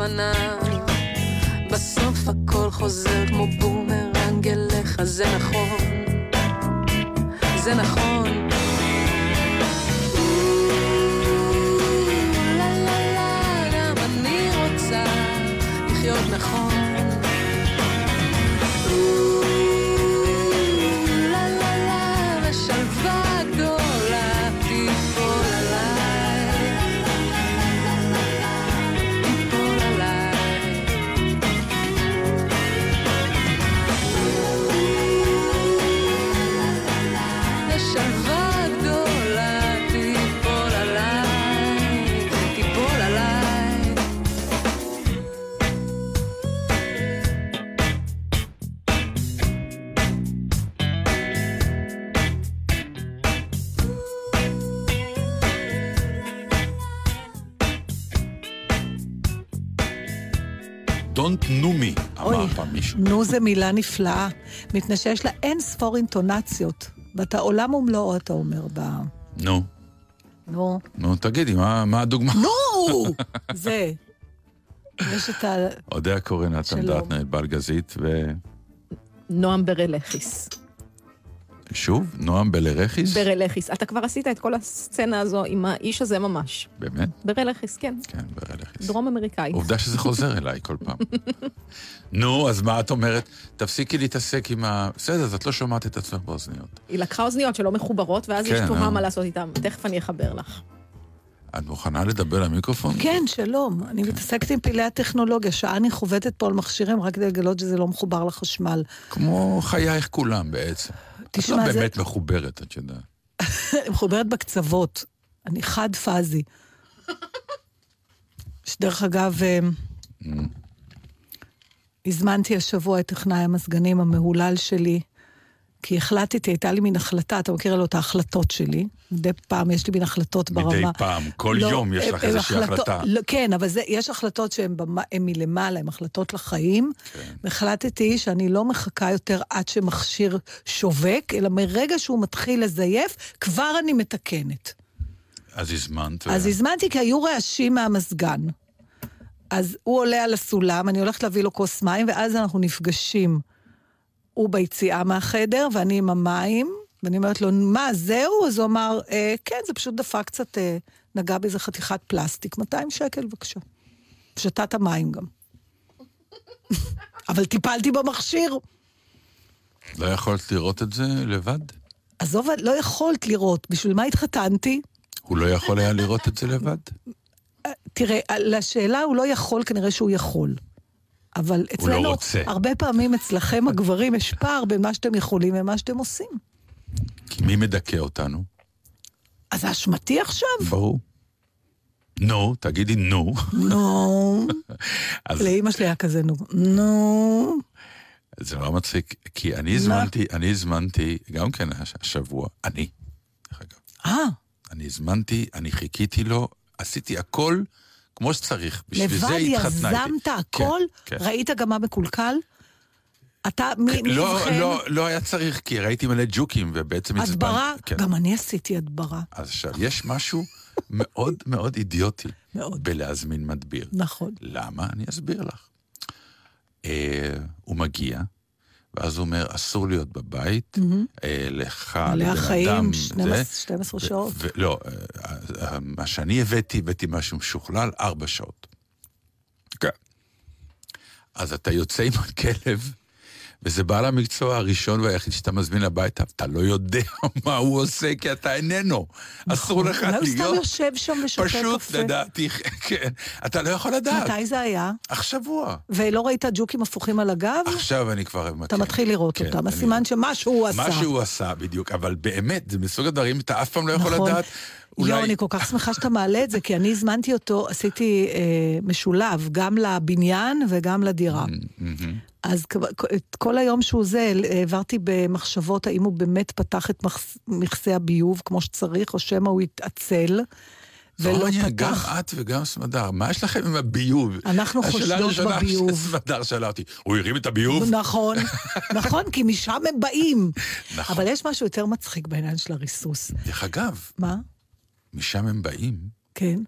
לפניו. בסוף הכל חוזר כמו בומרנג אליך, זה נכון, זה נכון. Me, אמר פעם מישהו. נו זה מילה נפלאה, מפני שיש לה אין ספור אינטונציות. ואתה עולם ומלואו, אתה אומר, ב... נו, נו. נו, תגידי, מה מה הדוגמה? נו! זה. יש את ה... אודיה קורן, נתן שלום. דטנר, בלגזית, נועם ברלכיס. ושוב, נועם בלרכיס? ברלכיס. אתה כבר עשית את כל הסצנה הזו עם האיש הזה ממש. באמת? ברלכיס, כן. כן, ברלכיס. דרום אמריקאי. עובדה שזה חוזר אליי כל פעם. נו, אז מה את אומרת? תפסיקי להתעסק עם ה... בסדר, אז את לא שומעת את עצמך באוזניות. היא לקחה אוזניות שלא מחוברות, ואז כן, יש תוהה אה. מה לעשות איתן. תכף אני אחבר לך. את מוכנה לדבר למיקרופון? כן, שלום. אני מתעסקת עם פעילי הטכנולוגיה. שעה אני חובטת פה על מכשירים רק כדי לגלות שזה לא מחובר לחשמל. כמו חייך כולם בעצם. תשמע, את לא זה- באמת מחוברת, את יודעת. מחוברת בקצוות. אני חד פאזי. שדרך אגב, אה, הזמנתי השבוע את טכנאי המזגנים המהולל שלי, כי החלטתי, הייתה לי מין החלטה, אתה מכיר לו את ההחלטות שלי. מדי פעם יש לי מין החלטות ברמה. מדי פעם, כל לא, יום יש לך איזושהי החלטות- החלטה. לא, כן, אבל זה, יש החלטות שהן מלמעלה, הן החלטות לחיים. כן. והחלטתי שאני לא מחכה יותר עד שמכשיר שווק, אלא מרגע שהוא מתחיל לזייף, כבר אני מתקנת. אז הזמנת. אז הזמנתי כי היו רעשים מהמזגן. אז הוא עולה על הסולם, אני הולכת להביא לו כוס מים, ואז אנחנו נפגשים. הוא ביציאה מהחדר, ואני עם המים, ואני אומרת לו, מה, זהו? אז הוא אמר, אה, כן, זה פשוט דפק קצת, אה, נגע באיזה חתיכת פלסטיק, 200 שקל, בבקשה. שתת המים גם. אבל טיפלתי במכשיר. לא יכולת לראות את זה לבד? עזוב, לא יכולת לראות, בשביל מה התחתנתי? הוא לא יכול היה לראות את זה לבד? תראה, לשאלה הוא לא יכול, כנראה שהוא יכול. אבל הוא אצלנו, לא רוצה. הרבה פעמים אצלכם הגברים יש פער בין מה שאתם יכולים ומה שאתם עושים. כי מי מדכא אותנו? אז זה אשמתי עכשיו? ברור. נו, תגידי נו. נו. לאימא שלי היה כזה נו. נו. זה נורא מצחיק, כי אני הזמנתי, אני הזמנתי, גם כן הש- השבוע, אני, דרך אגב, אה, אני הזמנתי, אני חיכיתי לו, עשיתי הכל כמו שצריך. בשביל לבד זה התחתנה איתי. יזמת הכל? כן, כן. ראית גם מה מקולקל? אתה, מי מי לא? לא, לא היה צריך, כי ראיתי מלא ג'וקים, ובעצם. הדברה? כן. גם אני עשיתי הדברה. אז עכשיו, יש משהו מאוד מאוד אידיוטי מאוד. בלהזמין מדביר. נכון. למה? אני אסביר לך. אה, הוא מגיע, ואז הוא אומר, אסור להיות בבית, אה, לך, לבן אדם, 12 זה, 12 ו- שעות. ו- לא, אה, אה, מה שאני הבאתי, הבאתי משהו משוכלל, ארבע שעות. כן. אז אתה יוצא עם הכלב, וזה בעל המקצוע הראשון והיחיד שאתה מזמין הביתה, אתה לא יודע מה הוא עושה, כי אתה איננו. אסור לך אולי הוא סתם להיות... יושב שם ושותה פשוט, קפה. לדעתי, כן. אתה לא יכול לדעת. מתי זה היה? השבוע. ולא ראית ג'וקים הפוכים על הגב? עכשיו אני כבר... אתה מתחיל לראות כן, אותם. הסימן שמשהו הוא עשה. מה שהוא עשה, בדיוק. אבל באמת, זה מסוג הדברים, אתה אף פעם לא יכול נכון. לדעת. יואו, אני כל כך שמחה שאתה מעלה את זה, כי אני הזמנתי אותו, עשיתי אה, משולב, גם לבניין וגם לדירה. מהמם. אז את כל היום שהוא זה, העברתי במחשבות האם הוא באמת פתח את מכסה הביוב כמו שצריך, או שמא הוא התעצל, ולא רוניה, גם פתח. את וגם סמדר, מה יש לכם עם הביוב? אנחנו השאלה חושדות הראשונה בביוב. שסמדר שאלה אותי, הוא הרים את הביוב? נכון, נכון, כי משם הם באים. נכון. אבל יש משהו יותר מצחיק בעניין של הריסוס. דרך אגב, מה? משם הם באים, כן.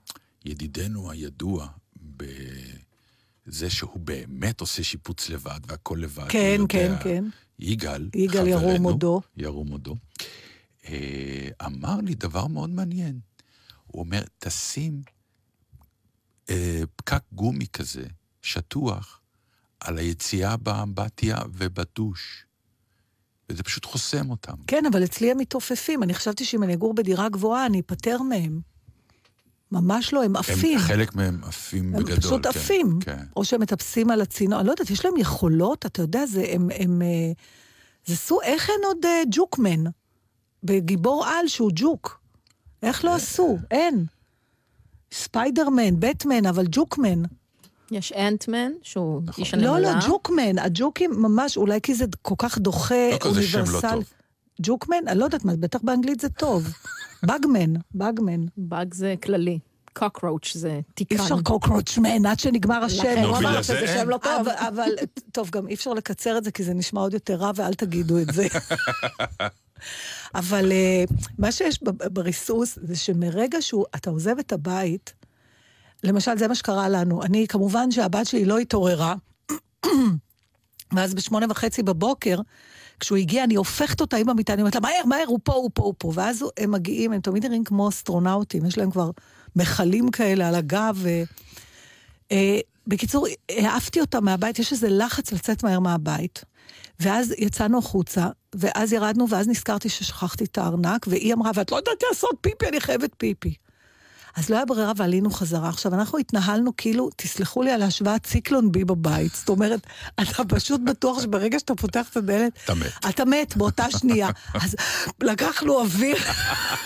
ידידנו הידוע בזה שהוא באמת עושה שיפוץ לבד והכל לבד. כן, כן, יודע, כן. יגאל, יגאל ירום חברנו, הודו. ירום הודו, אה, אמר לי דבר מאוד מעניין. הוא אומר, תשים אה, פקק גומי כזה, שטוח, על היציאה באמבטיה ובדוש. וזה פשוט חוסם אותם. כן, אבל אצלי הם מתעופפים. אני חשבתי שאם אני אגור בדירה גבוהה, אני אפטר מהם. ממש לא, הם עפים. הם, חלק מהם עפים הם בגדול. פשוט כן, עפים. כן. או שהם מטפסים על הצינור. אני לא יודעת, יש להם יכולות, אתה יודע, זה הם... הם אה, זה סוג, איך אין עוד אה, ג'וקמן? בגיבור על שהוא ג'וק. איך לא עשו? אין. ספיידרמן, בטמן, אבל ג'וקמן. יש אנטמן, שהוא איש לא, הנמלה. לא, ג'וקמן. הג'וקים ממש, אולי כי זה כל כך דוחה, לא כזה שם לא אוניברסל. טוב. ג'וקמן? אני לא יודעת מה, בטח באנגלית זה טוב. באגמן, באגמן. באג זה כללי. קוקרוץ' זה תיקן. אי אפשר קוקרוצ'מן עד שנגמר השם. הוא אמר בגלל שזה זה שם. לא טוב. אבל, אבל, טוב, גם אי אפשר לקצר את זה, כי זה נשמע עוד יותר רע, ואל תגידו את זה. אבל אה, מה שיש בריסוס, זה שמרגע שאתה עוזב את הבית, למשל, זה מה שקרה לנו. אני, כמובן שהבת שלי לא התעוררה, ואז בשמונה וחצי בבוקר, כשהוא הגיע, אני הופכת אותה עם המיטה, אני אומרת לה, מהר, מהר, הוא פה, הוא פה, הוא פה. ואז הם מגיעים, הם תמיד נראים כמו אסטרונאוטים, יש להם כבר מכלים כאלה על הגב. ו... אה, בקיצור, העפתי אותה מהבית, יש איזה לחץ לצאת מהר מהבית. ואז יצאנו החוצה, ואז ירדנו, ואז נזכרתי ששכחתי את הארנק, והיא אמרה, ואת לא יודעת לעשות פיפי, אני חייבת פיפי. אז לא היה ברירה ועלינו חזרה. עכשיו, אנחנו התנהלנו כאילו, תסלחו לי על ההשוואה, ציקלון בי בבית. זאת אומרת, אתה פשוט בטוח שברגע שאתה פותח את הדלת, אתה מת. אתה מת באותה שנייה. אז לקחנו אוויר,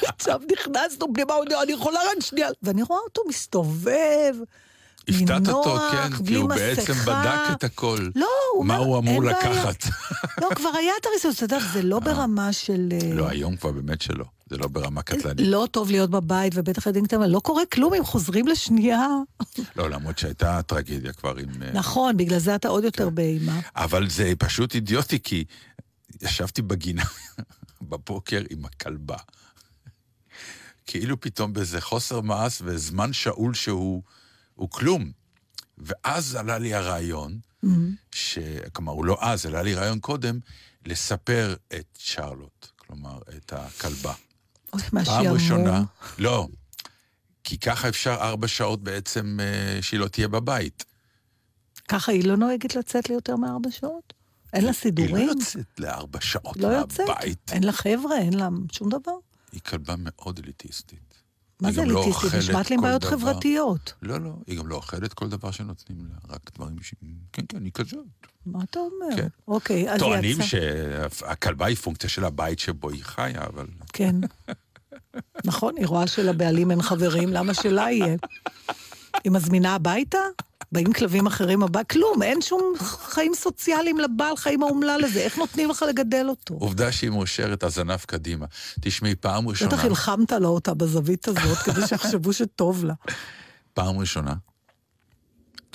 עכשיו נכנסנו פנימה, אני יכולה רק שנייה. ואני רואה אותו מסתובב, הפתעת אותו, כן, כי הוא בעצם מסכה. בדק את הכל. לא, הוא מה אומר, הוא אמור. לקחת. לא, כבר היה את הריסוס, אתה יודע, זה לא ברמה של... אה, לא, היום כבר באמת שלא. זה לא ברמה קטלנית. לא טוב להיות בבית, ובטח קטנים, אבל לא קורה כלום אם חוזרים לשנייה. לא, למרות שהייתה טרגדיה כבר עם... אה, נכון, בגלל זה אתה עוד יותר באימה. אבל זה פשוט אידיוטי, כי ישבתי בגינה בבוקר עם הכלבה. כאילו פתאום באיזה חוסר מעש וזמן שאול שהוא הוא כלום. ואז עלה לי הרעיון, ש... כלומר, הוא לא אז, עלה לי רעיון קודם, לספר את שרלוט, כלומר, את הכלבה. אוי, מה פעם שיאמרו. ראשונה, לא, כי ככה אפשר ארבע שעות בעצם אה, שהיא לא תהיה בבית. ככה היא לא נוהגת לצאת ליותר מארבע שעות? אין לה היא סידורים? לא יוצאת לארבע שעות לא יוצאת. מהבית. אין לה חבר'ה, אין לה שום דבר. היא כלבה מאוד אליטיסטית. מה זה לא אליטיסטית? אוכלת נשמעת לי עם בעיות דבר. חברתיות. לא, לא, היא גם לא אוכלת כל דבר שנותנים לה, רק דברים ש... כן, כן, היא כזאת. מה אתה אומר? כן. אוקיי, אז טוענים יצא. שהכלבה היא פונקציה של הבית שבו היא חיה, אבל... כן. נכון, היא רואה שלבעלים אין חברים, למה שלה יהיה? היא מזמינה הביתה? באים כלבים אחרים הביתה? כלום, אין שום חיים סוציאליים לבעל חיים האומלל הזה, איך נותנים לך לגדל אותו? עובדה שהיא מאושרת, הזנב קדימה. תשמעי, פעם ראשונה, בטח הלחמת לו אותה בזווית הזאת, כדי שיחשבו שטוב לה. פעם ראשונה,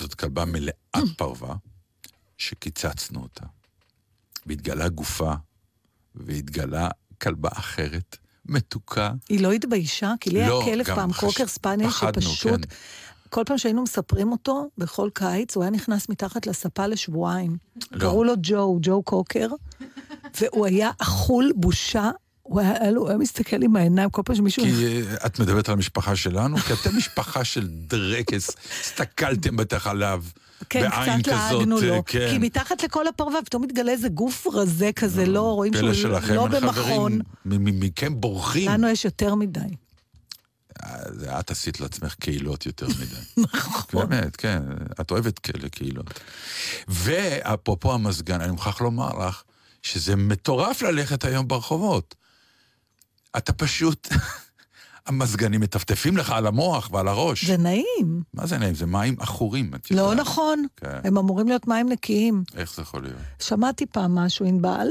זאת כלבה מלאת פרווה, שקיצצנו אותה. והתגלה גופה, והתגלה כלבה אחרת, מתוקה. היא לא התביישה? כי לי לא, היה כלב פעם, חש- קוקר פחדנו, שפשוט... כן. כל פעם שהיינו מספרים אותו, בכל קיץ, הוא היה נכנס מתחת לספה לשבועיים. לא. קראו לו ג'ו, ג'ו קוקר, והוא היה אכול בושה. הוא היה, היה לו- הוא היה מסתכל עם העיניים כל פעם שמישהו... כי אה, את מדברת על המשפחה שלנו, כי אתם משפחה של דרקס, הסתכלתם בטח עליו כן, בעין קצת לעגנו אה, לו. כן. כי מתחת לכל הפרווה פתאום מתגלה איזה גוף רזה כזה, לא רואים שהוא פלא שלכם, לא במכון. חברים, מ- מ- מכם בורחים. לנו יש יותר מדי. זה את עשית לעצמך קהילות יותר מדי. נכון. באמת, כן, את אוהבת כאלה קהילות. ואפרופו המזגן, אני מוכרח לומר לך שזה מטורף ללכת היום ברחובות. אתה פשוט, המזגנים מטפטפים לך על המוח ועל הראש. זה נעים. מה זה נעים? זה מים עכורים. לא יודעת. נכון. כן. הם אמורים להיות מים נקיים. איך זה יכול להיות? שמעתי פעם משהו, ענבל.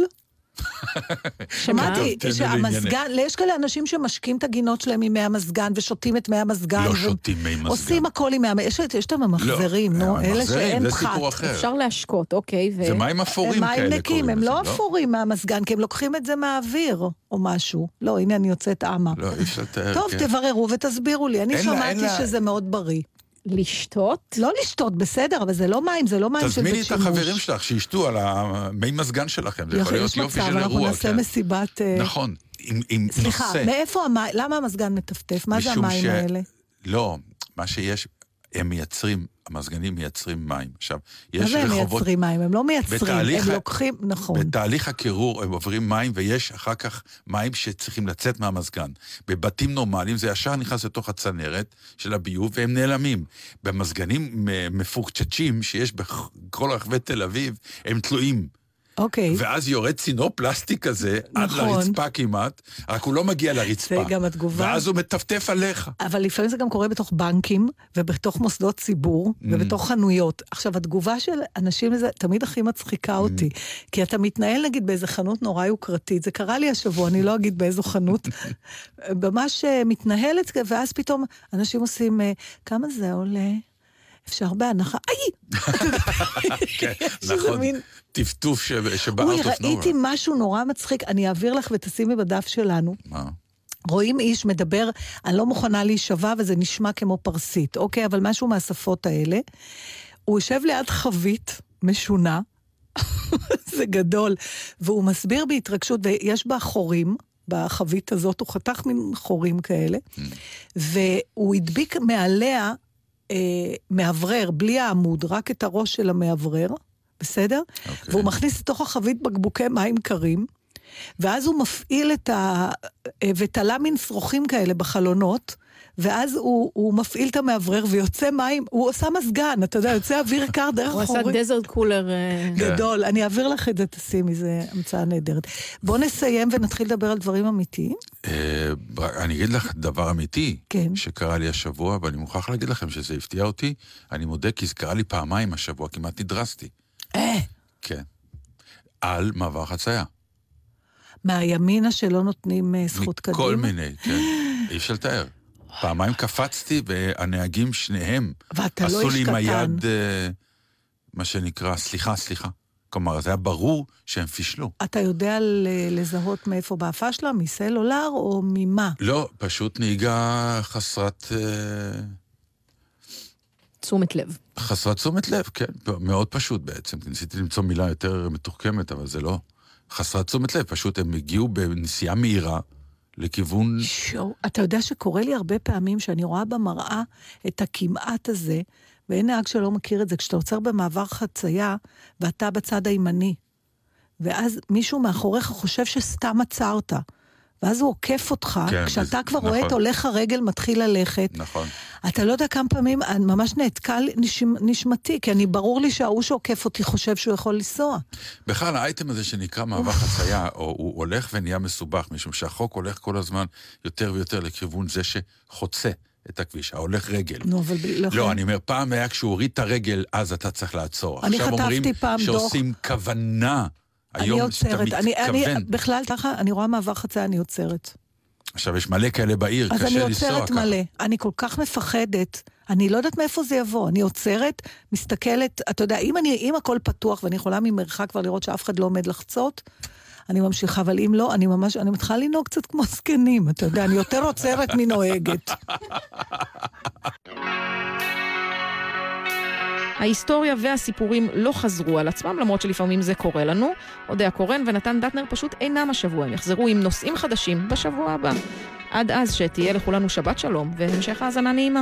שמעתי שהמזגן. יש כאלה אנשים שמשקים את הגינות שלהם עם מי המזגן ושותים את מי המזגן. לא שותים מי מזגן. עושים הכל עם מי המזגן. יש, את הממחזרים, לא, נו, אלה שאין זה פחת. אפשר להשקות, אוקיי. זה מים אפורים כאלה מים נקיים, הם לא לזה, אפורים מהמזגן, כי הם לוקחים את זה מהאוויר, או משהו. לא, הנה אני יוצאת אמה. לא, אי אפשר לתאר. טוב, כן. תבררו ותסבירו לי. אני שמעתי שזה מאוד בריא. לשתות? לא לשתות, בסדר, אבל זה לא מים, זה לא מים של תזמיני בית את שימוש. החברים שלך שישתו על המי מזגן שלכם, זה יכול להיות יש יופי מצב, של אנחנו אירוע. נעשה כן. מסיבת... אה, נכון, עם עם סליחה, נושא. מאיפה המים? למה המזגן מטפטף? מה זה המים ש- האלה? לא, מה שיש, הם מייצרים, המזגנים מייצרים מים. עכשיו, מה יש זה הם רחובות... מייצרים מים? הם לא מייצרים, הם ה- לוקחים... נכון. בתהליך הקירור הם עוברים מים, ויש אחר כך מים שצריכים לצאת מהמזגן. בבתים נורמליים זה ישר נכנס לתוך הצנרת של הביוב, והם נעלמים. במזגנים מפוקצ'צ'ים שיש בכל רחבי תל אביב, הם תלויים. אוקיי. ואז יורד צינור פלסטיק כזה, עד נכון. לרצפה כמעט, רק הוא לא מגיע לרצפה. זה גם התגובה. ואז הוא מטפטף עליך. אבל לפעמים זה גם קורה בתוך בנקים, ובתוך מוסדות ציבור, Mm. ובתוך חנויות. עכשיו, התגובה של אנשים לזה תמיד הכי מצחיקה אותי. כי אתה מתנהל, נגיד, באיזה חנות נורא יוקרתית. זה קרה לי השבוע, אני לא אגיד באיזו חנות. ממש אה, מתנהלת, ואז פתאום אנשים עושים, אה, כמה זה עולה? אפשר בהנחה, איי! כן, נכון. טפטוף ש- אוי, שבארט אוף ראיתי משהו נורא מצחיק, אני אעביר לך ותשימי בדף שלנו. מה? רואים איש מדבר, אני לא מוכנה להישבע וזה נשמע כמו פרסית, אוקיי? אבל משהו מהשפות האלה. הוא יושב ליד חבית משונה, זה גדול, והוא מסביר בהתרגשות, ויש בה חורים. בחבית הזאת, הוא חתך מין חורים כאלה, והוא הדביק מעליה אה, מאוורר, בלי העמוד, רק את הראש של המאוורר, בסדר? אוקיי. והוא מכניס לתוך החבית בקבוקי מים קרים, ואז הוא מפעיל את ה... אה, ותלה מין שרוכים כאלה בחלונות, ואז הוא, הוא מפעיל את המאוורר ויוצא מים, הוא עושה מזגן, אתה יודע, יוצא אוויר קר דרך הוא עשה חורים. דזרט קולר... אה, גדול, אני אעביר לך את זה, תשימי, זו המצאה נהדרת. בואו נסיים ונתחיל לדבר על דברים אמיתיים. אה, אני אגיד לך דבר אמיתי, כן. שקרה לי השבוע, ואני מוכרח להגיד לכם שזה הפתיע אותי. אני מודה כי זה קרה לי פעמיים השבוע, כמעט נדרסתי. אה, כן. על מעבר חצייה. מהימינה שלא נותנים אה, זכות קדימה. מכל מיני, כן. אי אפשר לתאר. פעמיים קפצתי, והנהגים שניהם לא עשו לי עם. היד, אה, מה שנקרא, סליחה, סליחה. כלומר, זה היה ברור שהם פישלו. אתה יודע לזהות מאיפה באה הפשלה? מסלולר או ממה? לא, פשוט נהיגה חסרת... תשומת לב. חסרת תשומת לב, כן, מאוד פשוט בעצם. ניסיתי למצוא מילה יותר מתוחכמת, אבל זה לא. חסרת תשומת לב, פשוט הם הגיעו בנסיעה מהירה לכיוון... שואו, אתה יודע שקורה לי הרבה פעמים שאני רואה במראה את הכמעט הזה, ואין נהג שלא מכיר את זה, כשאתה עוצר במעבר חצייה, ואתה בצד הימני, ואז מישהו מאחוריך חושב שסתם עצרת, ואז הוא עוקף אותך, כן, כשאתה וזה- כבר רואה נכון. את הולך הרגל מתחיל ללכת, נכון. אתה לא יודע כמה פעמים, ממש נעתקה נשמ, נשמתי, כי אני, ברור לי שההוא שעוקף אותי חושב שהוא יכול לנסוע. בכלל, האייטם הזה שנקרא מעבר חצייה, או, הוא הולך ונהיה מסובך, משום שהחוק הולך כל הזמן יותר ויותר לכיוון זה שחוצה את הכביש, ההולך רגל. נו, אבל ב- לא אני אומר, פעם היה כשהוא הוריד את הרגל, אז אתה צריך לעצור. אני עכשיו חטפתי אומרים פעם דוח. שעושים כוונה. אני היום שאתה עוצרת. אני, אני. בכלל, ככה, אני רואה מעבר חצייה, אני עוצרת. עכשיו, יש מלא כאלה בעיר, אז אני קשה לנסוע עוצרת ככה. מלא. אני כל כך מפחדת, אני לא יודעת מאיפה זה יבוא. אני עוצרת, מסתכלת, אתה יודע, אם, אני, אם הכל פתוח ואני יכולה ממרחק כבר לראות שאף אחד לא עומד לחצות, אני ממשיכה, אבל אם לא, אני ממש, אני מתחילה לנהוג קצת כמו זקנים, אתה יודע, אני יותר עוצרת מנוהגת. ההיסטוריה והסיפורים לא חזרו על עצמם, למרות שלפעמים זה קורה לנו. אודיה קורן ונתן דטנר פשוט אינם השבוע, הם יחזרו עם נושאים חדשים בשבוע הבא. עד אז שתהיה לכולנו שבת שלום, והמשך האזנה נעימה.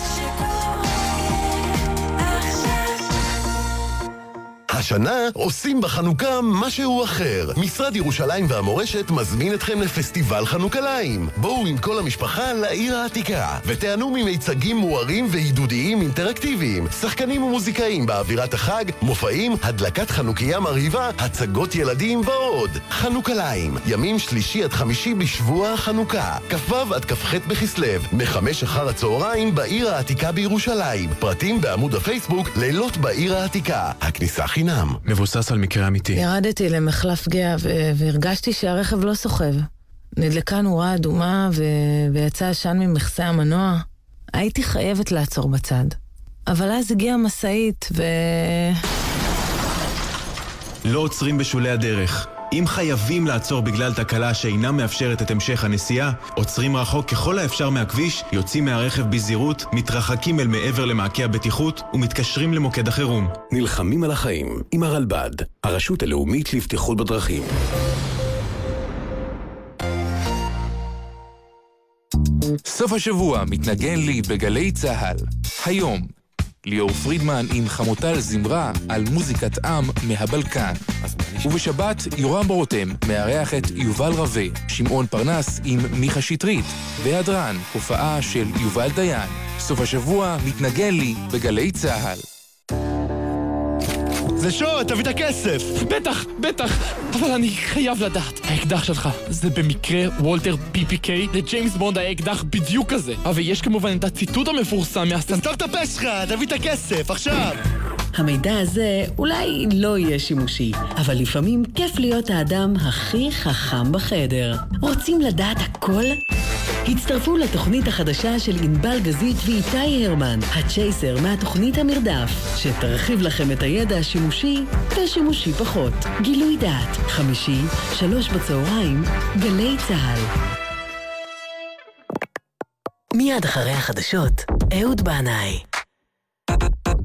השנה עושים בחנוכה משהו אחר. משרד ירושלים והמורשת מזמין אתכם לפסטיבל חנוכליים. בואו עם כל המשפחה לעיר העתיקה, ותיהנו ממיצגים מוארים ועידודיים אינטראקטיביים, שחקנים ומוזיקאים באווירת החג, מופעים, הדלקת חנוכיה מרהיבה, הצגות ילדים ועוד. חנוכליים, ימים שלישי עד חמישי בשבוע החנוכה, כ"ו עד כ"ח בכסלו, מחמש אחר הצהריים בעיר העתיקה בירושלים. פרטים בעמוד הפייסבוק לילות בעיר העתיקה. הכניסה חינם. מבוסס על מקרה אמיתי. ירדתי למחלף גאה והרגשתי שהרכב לא סוחב. נדלקה נורה אדומה ו- ויצא עשן ממכסה המנוע. הייתי חייבת לעצור בצד. אבל אז הגיעה משאית ו... לא עוצרים בשולי הדרך. אם חייבים לעצור בגלל תקלה שאינה מאפשרת את המשך הנסיעה, עוצרים רחוק ככל האפשר מהכביש, יוצאים מהרכב בזהירות, מתרחקים אל מעבר למעקה הבטיחות ומתקשרים למוקד החירום. נלחמים על החיים עם הרלב"ד, הרשות הלאומית לבטיחות בדרכים. סוף השבוע מתנגן לי בגלי צה"ל. היום, ליאור פרידמן עם חמוטל זמרה על מוזיקת עם מהבלקן. ובשבת, יורם רותם מארח את יובל רווה, שמעון פרנס עם מיכה שטרית, והדרן, הופעה של יובל דיין. סוף השבוע מתנגן לי בגלי צה"ל. זה שוד, תביא את הכסף! בטח, בטח, אבל אני חייב לדעת. האקדח שלך, זה במקרה וולטר PPK? לג'יימס בונד היה אקדח בדיוק כזה. אבל יש כמובן את הציטוט המפורסם מהסטנט... סתום את הפה שלך, תביא את הכסף, עכשיו! המידע הזה אולי לא יהיה שימושי, אבל לפעמים כיף להיות האדם הכי חכם בחדר. רוצים לדעת הכל? הצטרפו לתוכנית החדשה של ענבל גזית ואיתי הרמן, הצ'ייסר מהתוכנית המרדף, שתרחיב לכם את הידע השימושי ושימושי פחות. גילוי דעת, חמישי, שלוש בצהריים, גלי צה"ל. מיד אחרי החדשות, אהוד בנאי.